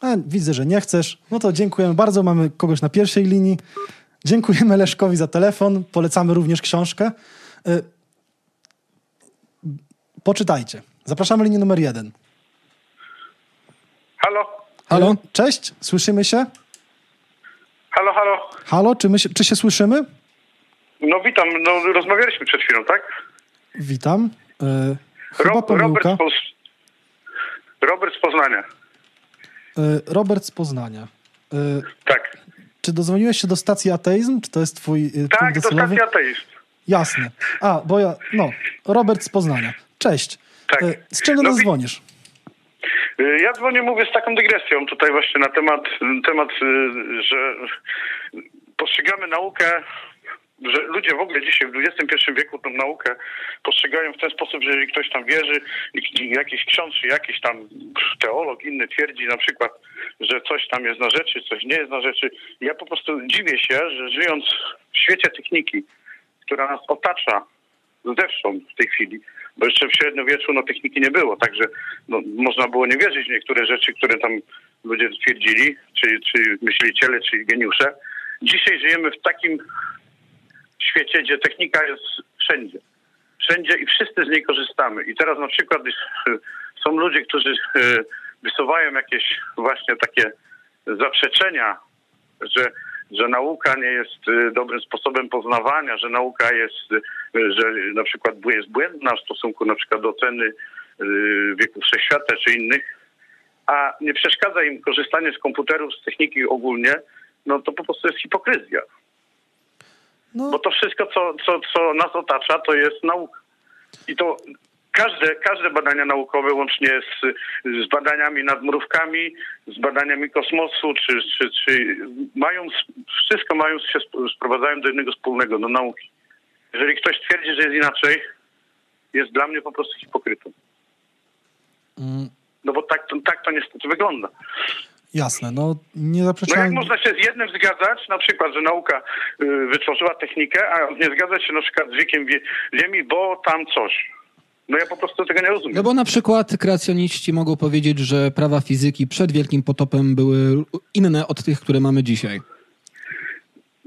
A, widzę, że nie chcesz. No to dziękujemy bardzo. Mamy kogoś na pierwszej linii. Dziękujemy Leszkowi za telefon. Polecamy również książkę. Y, poczytajcie. Zapraszamy linię numer jeden. Halo? Halo, cześć, słyszymy się? Halo, halo. Halo, czy, my się, czy się słyszymy? No witam, no rozmawialiśmy przed chwilą, tak? Witam. E, chyba Rob, Robert, z Poz... Robert z Poznania. E, Robert z Poznania. E, tak. Czy dozwoniłeś się do stacji ateizm? Czy to jest twój e, Tak, do stacji ateizm. Jasne. A, bo ja, no, Robert z Poznania. Cześć. Tak. Z czym do nas no, dzwonisz? Ja dzwonię, mówię z taką dygresją tutaj właśnie na temat, temat że postrzegamy naukę, że ludzie w ogóle dzisiaj w XXI wieku tą naukę postrzegają w ten sposób, że jeżeli ktoś tam wierzy, jakiś ksiądz czy jakiś tam teolog inny twierdzi na przykład, że coś tam jest na rzeczy, coś nie jest na rzeczy. Ja po prostu dziwię się, że żyjąc w świecie techniki, która nas otacza zewsząd w tej chwili, bo jeszcze w średniowieczu no, techniki nie było, także no, można było nie wierzyć w niektóre rzeczy, które tam ludzie twierdzili, czy, czy myśliciele, czy geniusze. Dzisiaj żyjemy w takim świecie, gdzie technika jest wszędzie. Wszędzie i wszyscy z niej korzystamy. I teraz na przykład są ludzie, którzy e, wysuwają jakieś właśnie takie zaprzeczenia, że że nauka nie jest y, dobrym sposobem poznawania, że nauka jest, że na przykład jest błędna w stosunku na przykład do oceny wieku wszechświata czy innych, a nie przeszkadza im korzystanie z komputerów, z techniki ogólnie, no to po prostu jest hipokryzja. No. Bo to wszystko, co, co, co nas otacza, to jest nauka. I to każde, każde badania naukowe, łącznie z, z badaniami nad mrówkami, z badaniami kosmosu, czy, czy, czy mają, wszystko mają się sprowadzają do jednego wspólnego, do nauki. Jeżeli ktoś twierdzi, że jest inaczej, jest dla mnie po prostu hipokrytą. Mm. No bo tak, tak to niestety wygląda. Jasne, no nie zaprzeczam... No jak można się z jednym zgadzać, na przykład, że nauka y, wytworzyła technikę, a nie zgadzać się na przykład z wiekiem Ziemi, bo tam coś. No ja po prostu tego nie rozumiem. No bo na przykład kreacjoniści mogą powiedzieć, że prawa fizyki przed Wielkim Potopem były inne od tych, które mamy dzisiaj.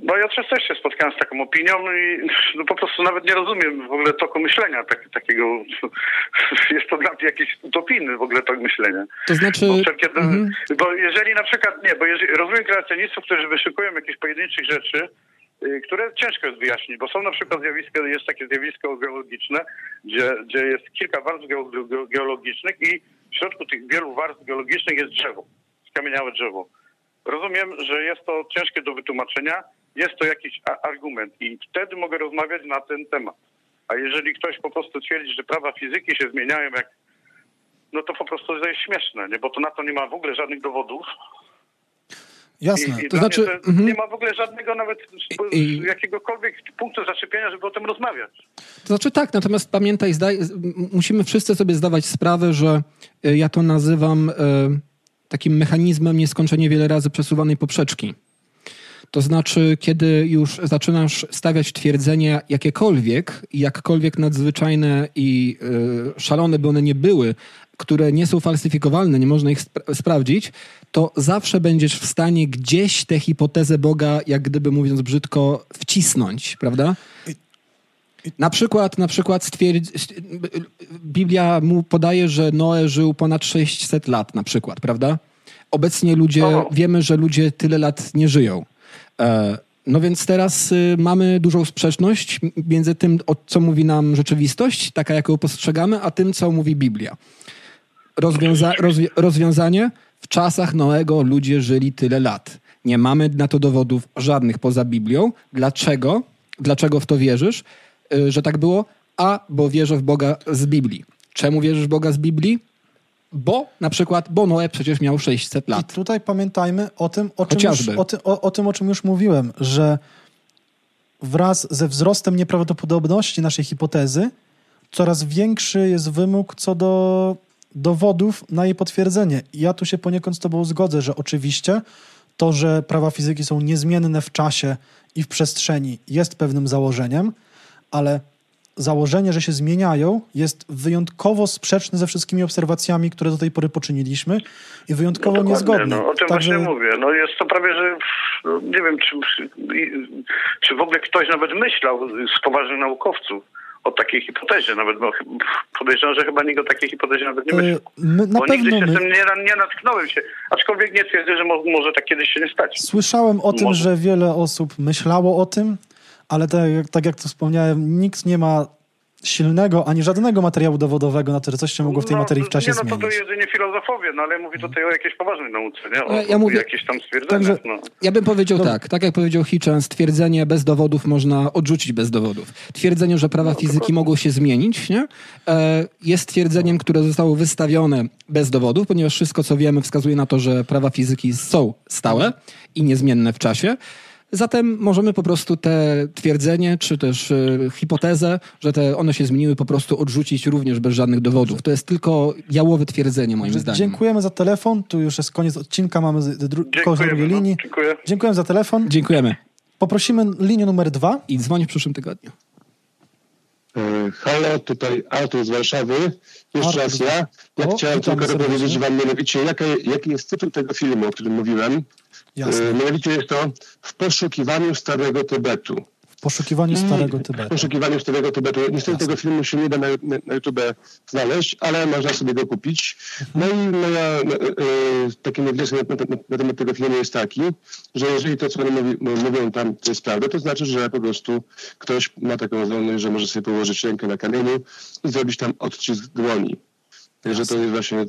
No ja często się spotkałem z taką opinią i no po prostu nawet nie rozumiem w ogóle toku myślenia tak, takiego. Jest to dla mnie jakiś utopijny w ogóle tok myślenia. To znaczy... Bo, wszelkie, mhm. bo jeżeli na przykład, nie, bo jeżeli, rozumiem kreacjonistów, którzy wyszukują jakieś pojedynczych rzeczy, Y, które ciężko jest wyjaśnić, bo są na przykład zjawiska, jest takie zjawisko geologiczne, gdzie, gdzie jest kilka warstw geologicznych i w środku tych wielu warstw geologicznych jest drzewo, skamieniałe drzewo. Rozumiem, że jest to ciężkie do wytłumaczenia, jest to jakiś argument i wtedy mogę rozmawiać na ten temat. A jeżeli ktoś po prostu twierdzi, że prawa fizyki się zmieniają jak no to po prostu jest śmieszne, nie? bo to na to nie ma w ogóle żadnych dowodów. Jasne. I, i to znaczy, to mm -hmm. nie ma w ogóle żadnego nawet I, jakiegokolwiek punktu zaczepienia, żeby o tym rozmawiać. To znaczy tak, natomiast pamiętaj, zdaj, musimy wszyscy sobie zdawać sprawę, że e, ja to nazywam e, takim mechanizmem nieskończenie wiele razy przesuwanej poprzeczki. To znaczy, kiedy już zaczynasz stawiać twierdzenia jakiekolwiek, jakkolwiek nadzwyczajne i y, szalone by one nie były, które nie są falsyfikowalne, nie można ich spra sprawdzić, to zawsze będziesz w stanie gdzieś tę hipotezę Boga, jak gdyby mówiąc brzydko, wcisnąć, prawda? Na przykład, na przykład stwierdzi, Biblia mu podaje, że Noe żył ponad 600 lat na przykład, prawda? Obecnie ludzie, wiemy, że ludzie tyle lat nie żyją. E, no więc teraz y, mamy dużą sprzeczność między tym, co mówi nam rzeczywistość, taka jaką postrzegamy, a tym, co mówi Biblia. Rozwiąza rozwi rozwiązanie? W czasach Noego ludzie żyli tyle lat. Nie mamy na to dowodów żadnych poza Biblią. Dlaczego? Dlaczego w to wierzysz, y, że tak było? A, bo wierzę w Boga z Biblii. Czemu wierzysz w Boga z Biblii? Bo na przykład, bo Noe przecież miał 600 lat. I tutaj pamiętajmy o tym, o czym, już, o, ty, o, o tym, o czym już mówiłem, że wraz ze wzrostem nieprawdopodobności naszej hipotezy, coraz większy jest wymóg co do dowodów na jej potwierdzenie. I ja tu się poniekąd z Tobą zgodzę, że oczywiście to, że prawa fizyki są niezmienne w czasie i w przestrzeni, jest pewnym założeniem, ale założenie, że się zmieniają, jest wyjątkowo sprzeczne ze wszystkimi obserwacjami, które do tej pory poczyniliśmy i wyjątkowo no niezgodne. No, o tym Także... właśnie mówię. No jest to prawie, że no, nie wiem, czy, czy w ogóle ktoś nawet myślał z poważnych naukowców o takiej hipotezie. Nawet bo podejrzewam, że chyba nikt o takiej hipotezie nawet nie myślał. My, na bo pewno nigdy się my... tym nie, nie natknąłem się. Aczkolwiek nie twierdzę, że mo, może tak kiedyś się nie stać. Słyszałem o tym, może. że wiele osób myślało o tym, ale tak, tak jak to wspomniałem, nikt nie ma silnego, ani żadnego materiału dowodowego na to, że coś się mogło w tej no, materii w czasie nie, no, zmienić. to, to jedynie filozofowie, no ale mówię tutaj o jakiejś poważnej nauce, nie? O, ja mówię, jakieś tam stwierdzenia. Także, no. Ja bym powiedział no. tak, tak jak powiedział Hitchens, twierdzenie bez dowodów można odrzucić bez dowodów. Twierdzenie, że prawa no, fizyki mogą się zmienić, nie? E, jest twierdzeniem, które zostało wystawione bez dowodów, ponieważ wszystko, co wiemy, wskazuje na to, że prawa fizyki są stałe i niezmienne w czasie. Zatem możemy po prostu te twierdzenie, czy też y, hipotezę, że te one się zmieniły, po prostu odrzucić również bez żadnych dowodów. To jest tylko jałowe twierdzenie, moim zdaniem. Dziękujemy za telefon. Tu już jest koniec odcinka, mamy kogoś na drugiej linii. No, dziękuję. Dziękujemy za telefon. Dziękujemy. Poprosimy linię numer dwa. I dzwoni w przyszłym tygodniu. E, halo, tutaj Artur z Warszawy. Jeszcze raz ja. Ja o, chciałem tylko dopowiedzieć wam mianowicie, jaki, jaki jest tytuł tego filmu, o którym mówiłem. Jasne. E, mianowicie jest to w poszukiwaniu Starego Tybetu. W poszukiwaniu Starego Tybetu. W poszukiwaniu Starego Tybetu. Niestety Jasne. tego filmu się nie da na, na, na YouTube znaleźć, ale można sobie go kupić. No i moja, e, taki wniosek na, na, na, temat tego filmu jest taki, że jeżeli to, co oni mówi, mówią tam, to jest prawda, to znaczy, że po prostu ktoś ma taką zdolność, że może sobie położyć rękę na kamieniu i zrobić tam odcisk dłoni. Także to jest właśnie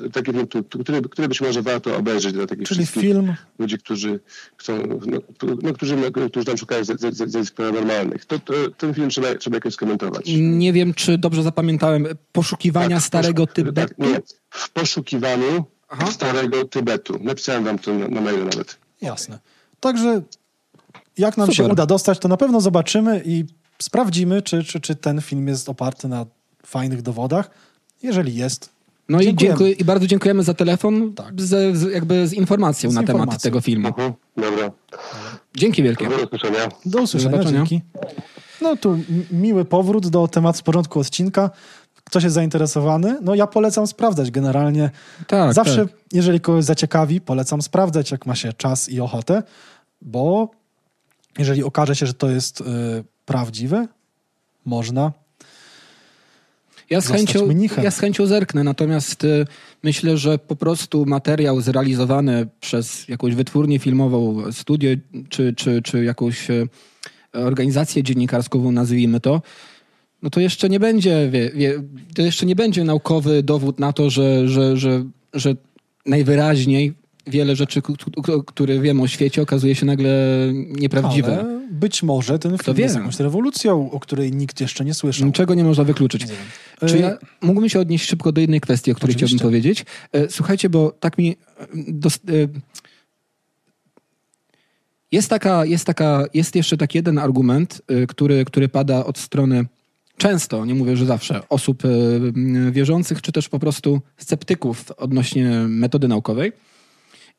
y, taki film, który, który być może warto obejrzeć dla takich Czyli film... ludzi, którzy chcą, no, no, którzy, którzy tam szukają zjawisk paranormalnych. To, to, ten film trzeba, trzeba jakoś skomentować. Nie wiem, czy dobrze zapamiętałem. Poszukiwania tak, starego tak, Tybetu? Tak, nie. W poszukiwaniu Aha. starego Tybetu. Napisałem wam to na, na mailu nawet. Jasne. Także jak nam Super. się uda dostać, to na pewno zobaczymy i sprawdzimy, czy, czy, czy ten film jest oparty na fajnych dowodach jeżeli jest. No i, dziękuję, i bardzo dziękujemy za telefon, tak. z, z, jakby z informacją z na informacją. temat tego filmu. Uh Dobra. Dzięki wielkie. Do usłyszenia. Do usłyszenia, do dzięki. No tu miły powrót do tematu z porządku odcinka. Ktoś jest zainteresowany? No ja polecam sprawdzać generalnie. Tak, Zawsze, tak. jeżeli kogoś zaciekawi, polecam sprawdzać, jak ma się czas i ochotę, bo jeżeli okaże się, że to jest y, prawdziwe, można ja z, chęcią, ja z chęcią zerknę, natomiast y, myślę, że po prostu materiał zrealizowany przez jakąś wytwórnię filmową, studio czy, czy, czy jakąś y, organizację dziennikarską, nazwijmy to, no to jeszcze nie będzie, wie, wie, to jeszcze nie będzie naukowy dowód na to, że, że, że, że najwyraźniej wiele rzeczy, które wiemy o świecie, okazuje się nagle nieprawdziwe. Ale być może ten film jest jakąś rewolucją, o której nikt jeszcze nie słyszał. Niczego nie można wykluczyć. Nie Czy ja mógłbym się odnieść szybko do jednej kwestii, o której Oczywiście. chciałbym powiedzieć? E, słuchajcie, bo tak mi... E, jest, taka, jest, taka, jest jeszcze taki jeden argument, e, który, który pada od strony często, nie mówię, że zawsze, osób wierzących, czy też po prostu sceptyków odnośnie metody naukowej.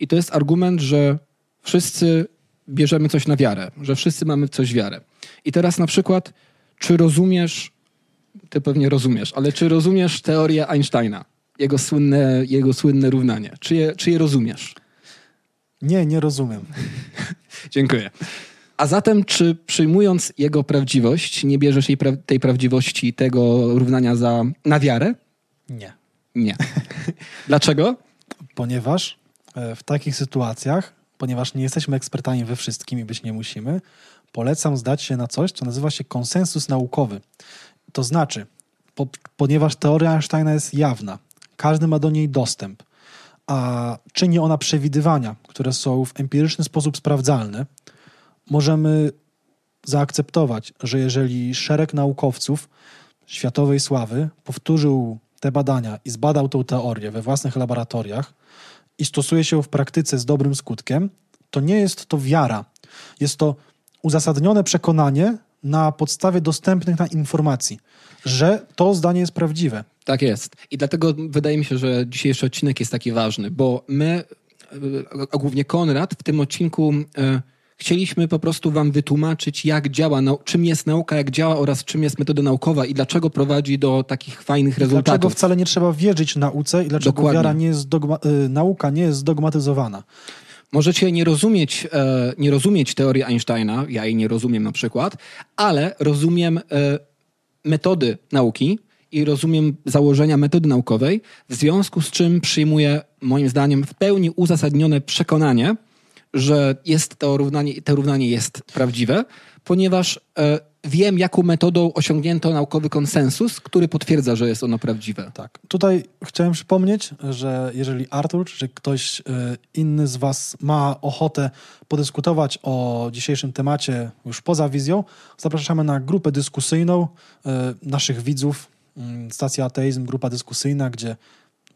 I to jest argument, że wszyscy bierzemy coś na wiarę, że wszyscy mamy coś wiarę. I teraz na przykład, czy rozumiesz, ty pewnie rozumiesz, ale czy rozumiesz teorię Einsteina, jego słynne, jego słynne równanie? Czy je, czy je rozumiesz? Nie, nie rozumiem. Dziękuję. A zatem, czy przyjmując jego prawdziwość, nie bierzesz jej pra tej prawdziwości, tego równania za, na wiarę? Nie. Nie. Dlaczego? Ponieważ w takich sytuacjach, ponieważ nie jesteśmy ekspertami we wszystkim i być nie musimy, polecam zdać się na coś, co nazywa się konsensus naukowy. To znaczy, po, ponieważ teoria Einsteina jest jawna, każdy ma do niej dostęp, a czyni ona przewidywania, które są w empiryczny sposób sprawdzalne, możemy zaakceptować, że jeżeli szereg naukowców światowej sławy powtórzył te badania i zbadał tą teorię we własnych laboratoriach i stosuje się w praktyce z dobrym skutkiem, to nie jest to wiara. Jest to uzasadnione przekonanie na podstawie dostępnych na informacji, że to zdanie jest prawdziwe. Tak jest. I dlatego wydaje mi się, że dzisiejszy odcinek jest taki ważny, bo my, a głównie Konrad, w tym odcinku e, chcieliśmy po prostu wam wytłumaczyć, jak działa, czym jest nauka, jak działa oraz czym jest metoda naukowa i dlaczego prowadzi do takich fajnych rezultatów. Dlaczego wcale nie trzeba wierzyć nauce i dlaczego Dokładnie. wiara nie jest dogma, y, nauka nie jest zdogmatyzowana. Możecie nie rozumieć, e, nie rozumieć teorii Einsteina, ja jej nie rozumiem na przykład, ale rozumiem e, metody nauki i rozumiem założenia metody naukowej, w związku z czym przyjmuję, moim zdaniem, w pełni uzasadnione przekonanie, że jest to równanie, to równanie jest prawdziwe, ponieważ e, wiem, jaką metodą osiągnięto naukowy konsensus, który potwierdza, że jest ono prawdziwe. Tak. Tutaj chciałem przypomnieć, że jeżeli Artur czy ktoś e, inny z Was ma ochotę podyskutować o dzisiejszym temacie już poza wizją, zapraszamy na grupę dyskusyjną e, naszych widzów, mm, stacja Ateizm, grupa dyskusyjna, gdzie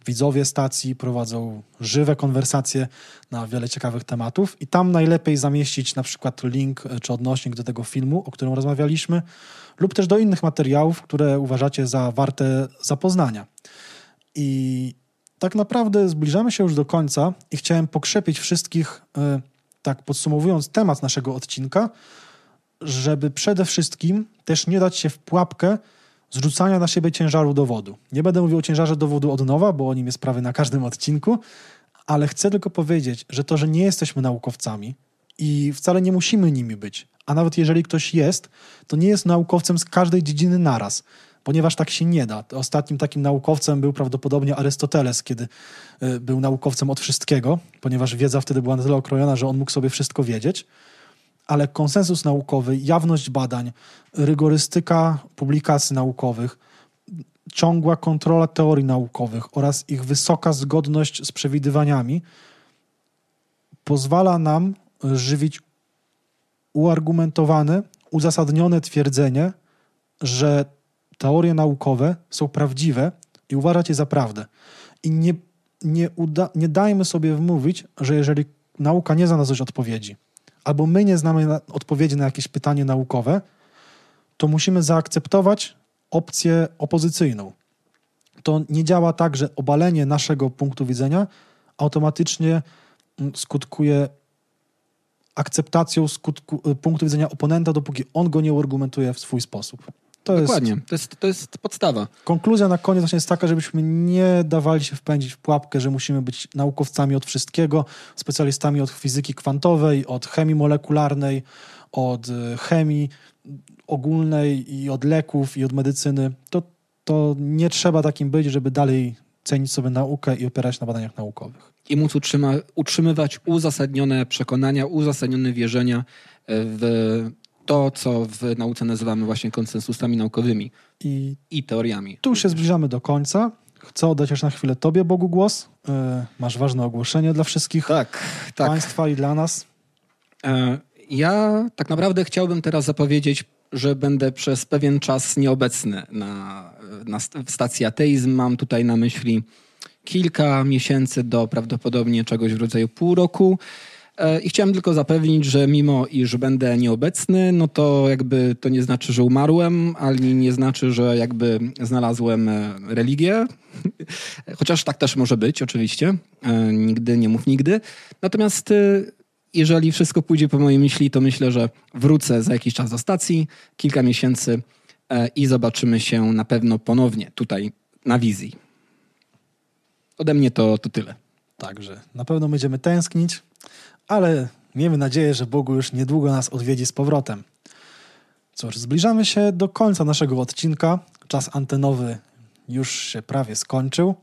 widzowie stacji prowadzą żywe konwersacje na wiele ciekawych tematów i tam najlepiej zamieścić na przykład link e, czy odnośnik do tego filmu, o którym rozmawialiśmy, lub też do innych materiałów, które uważacie za warte zapoznania. I tak naprawdę zbliżamy się już do końca i chciałem pokrzepić wszystkich, e, tak podsumowując temat naszego odcinka, żeby przede wszystkim też nie dać się w pułapkę zrzucania na siebie ciężaru dowodu. Nie będę mówił o ciężarze dowodu od nowa, bo o nim jest prawie na każdym odcinku, ale chcę tylko powiedzieć, że to, że nie jesteśmy naukowcami i wcale nie musimy nimi być, a nawet jeżeli ktoś jest, to nie jest naukowcem z każdej dziedziny naraz, ponieważ tak się nie da. Ostatnim takim naukowcem był prawdopodobnie Arystoteles, kiedy y, był naukowcem od wszystkiego, ponieważ wiedza wtedy była na tyle okrojona, że on mógł sobie wszystko wiedzieć ale konsensus naukowy, jawność badań, rygorystyka publikacji naukowych, ciągła kontrola teorii naukowych oraz ich wysoka zgodność z przewidywaniami pozwala nam żywić uargumentowane, uzasadnione twierdzenie, że teorie naukowe są prawdziwe i uważać je za prawdę. I nie, nie, uda, nie dajmy sobie wmówić, że jeżeli nauka nie zna na coś odpowiedzi, albo my nie znamy na, odpowiedzi na jakieś pytanie naukowe, to musimy zaakceptować opcję opozycyjną. To nie działa tak, że obalenie naszego punktu widzenia automatycznie mm, skutkuje akceptacją skutku, y, punktu widzenia oponenta, dopóki on go nie uargumentuje w swój sposób. To Dokładnie, jest, to, jest, to jest podstawa. Konkluzja na koniec właśnie jest taka, żebyśmy nie dawali się wpędzić w pułapkę, że musimy być naukowcami od wszystkiego, specjalistami od fizyki kwantowej, od chemii molekularnej, od y, chemii ogólnej i od leków i od medycyny. To, to nie trzeba takim być, żeby dalej cenić sobie naukę i opierać na badaniach naukowych. I móc utrzyma, utrzymywać uzasadnione przekonania, uzasadnione wierzenia w to, co w nauce nazywamy właśnie konsensusami naukowymi i, i teoriami. Tu się zbliżamy do końca. Chcę oddać już na chwilę Tobie, Bogu, głos. Yy, masz ważne ogłoszenie dla wszystkich tak, tak. Państwa i dla nas. E, ja tak naprawdę chciałbym teraz zapowiedzieć, że będę przez pewien czas nieobecny na, na stacji Ateizm. Mam tutaj na myśli kilka miesięcy do prawdopodobnie czegoś w rodzaju pół roku. E, I chciałem tylko zapewnić, że mimo iż będę nieobecny, no to jakby to nie znaczy, że umarłem, ani nie znaczy, że jakby znalazłem e, religię. Chociaż tak też może być, oczywiście. E, nigdy nie mów nigdy. Natomiast jeżeli wszystko pójdzie po mojej myśli, to myślę, że wrócę za jakiś czas do stacji, kilka miesięcy i zobaczymy się na pewno ponownie tutaj na wizji. Ode mnie to, to tyle. Także na pewno będziemy tęsknić ale Miejmy nadzieję, że Bogu już niedługo nas odwiedzi z powrotem. Cóż, zbliżamy się do końca naszego odcinka. Czas antenowy już się prawie skończył.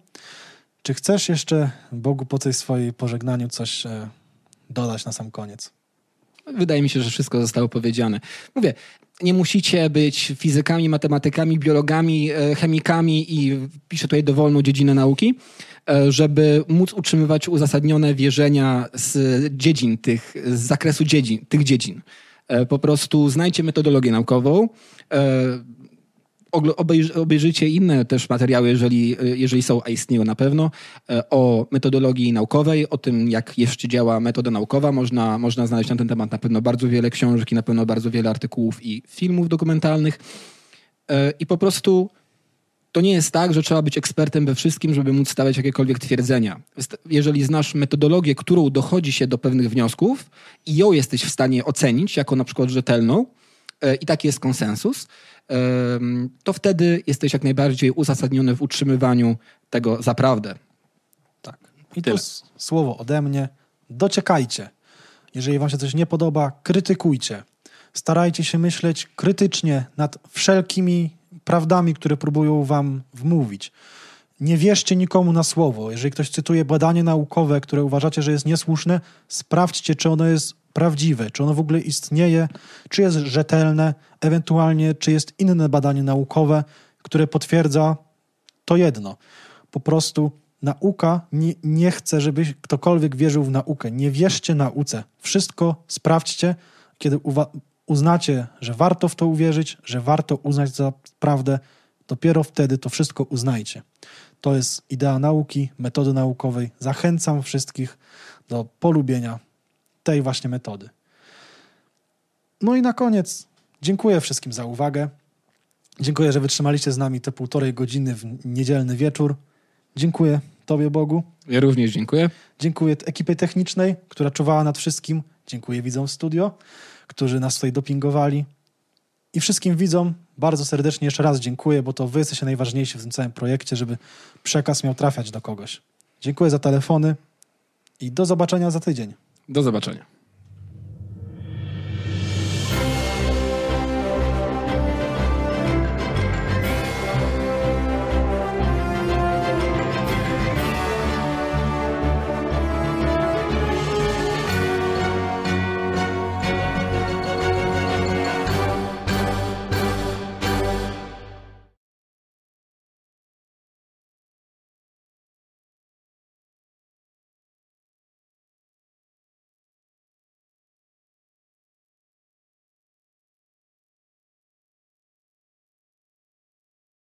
Czy chcesz jeszcze Bogu po tej swojej pożegnaniu coś e, dodać na sam koniec? Wydaje mi się, że wszystko zostało powiedziane. Mówię, nie musicie być fizykami, matematykami, biologami, e, chemikami i piszę tutaj dowolną dziedzinę nauki, żeby móc utrzymywać uzasadnione wierzenia z dziedzin tych, z zakresu dziedzin, tych dziedzin. E, po prostu znajdźcie metodologię naukową, obejrzyjcie inne też materiały, jeżeli, jeżeli są, a istnieją na pewno, e, o metodologii naukowej, o tym, jak jeszcze działa metoda naukowa. Można, można znaleźć na ten temat na pewno bardzo wiele książek i na pewno bardzo wiele artykułów i filmów dokumentalnych. E, I po prostu to nie jest tak, że trzeba być ekspertem we wszystkim, żeby móc stawiać jakiekolwiek twierdzenia. Jeżeli znasz metodologię, którą dochodzi się do pewnych wniosków i ją jesteś w stanie ocenić jako na przykład rzetelną, e, i taki jest konsensus, to wtedy jesteś jak najbardziej uzasadniony w utrzymywaniu tego za prawdę. Tak. I Tyle. to słowo ode mnie. Dociekajcie. Jeżeli wam się coś nie podoba, krytykujcie. Starajcie się myśleć krytycznie nad wszelkimi prawdami, które próbują wam wmówić. Nie wierzcie nikomu na słowo. Jeżeli ktoś cytuje badanie naukowe, które uważacie, że jest niesłuszne, sprawdźcie, czy ono jest prawdziwe, czy ono w ogóle istnieje, czy jest rzetelne, ewentualnie czy jest inne badanie naukowe, które potwierdza to jedno. Po prostu nauka nie, nie chce, żeby ktokolwiek wierzył w naukę. Nie wierzcie nauce. Wszystko sprawdźcie, kiedy uznacie, że warto w to uwierzyć, że warto uznać za prawdę, dopiero wtedy to wszystko uznajcie. To jest idea nauki, metody naukowej. Zachęcam wszystkich do polubienia tej właśnie metody. No i na koniec dziękuję wszystkim za uwagę. Dziękuję, że wytrzymaliście z nami te półtorej godziny w niedzielny wieczór. Dziękuję Tobie, Bogu. Ja również dziękuję. Dziękuję ekipie technicznej, która czuwała nad wszystkim. Dziękuję widzom studio, którzy nas tutaj dopingowali. I wszystkim widzom bardzo serdecznie jeszcze raz dziękuję, bo to wy jesteście najważniejsi w tym całym projekcie, żeby przekaz miał trafiać do kogoś. Dziękuję za telefony i do zobaczenia za tydzień. Do zobaczenia.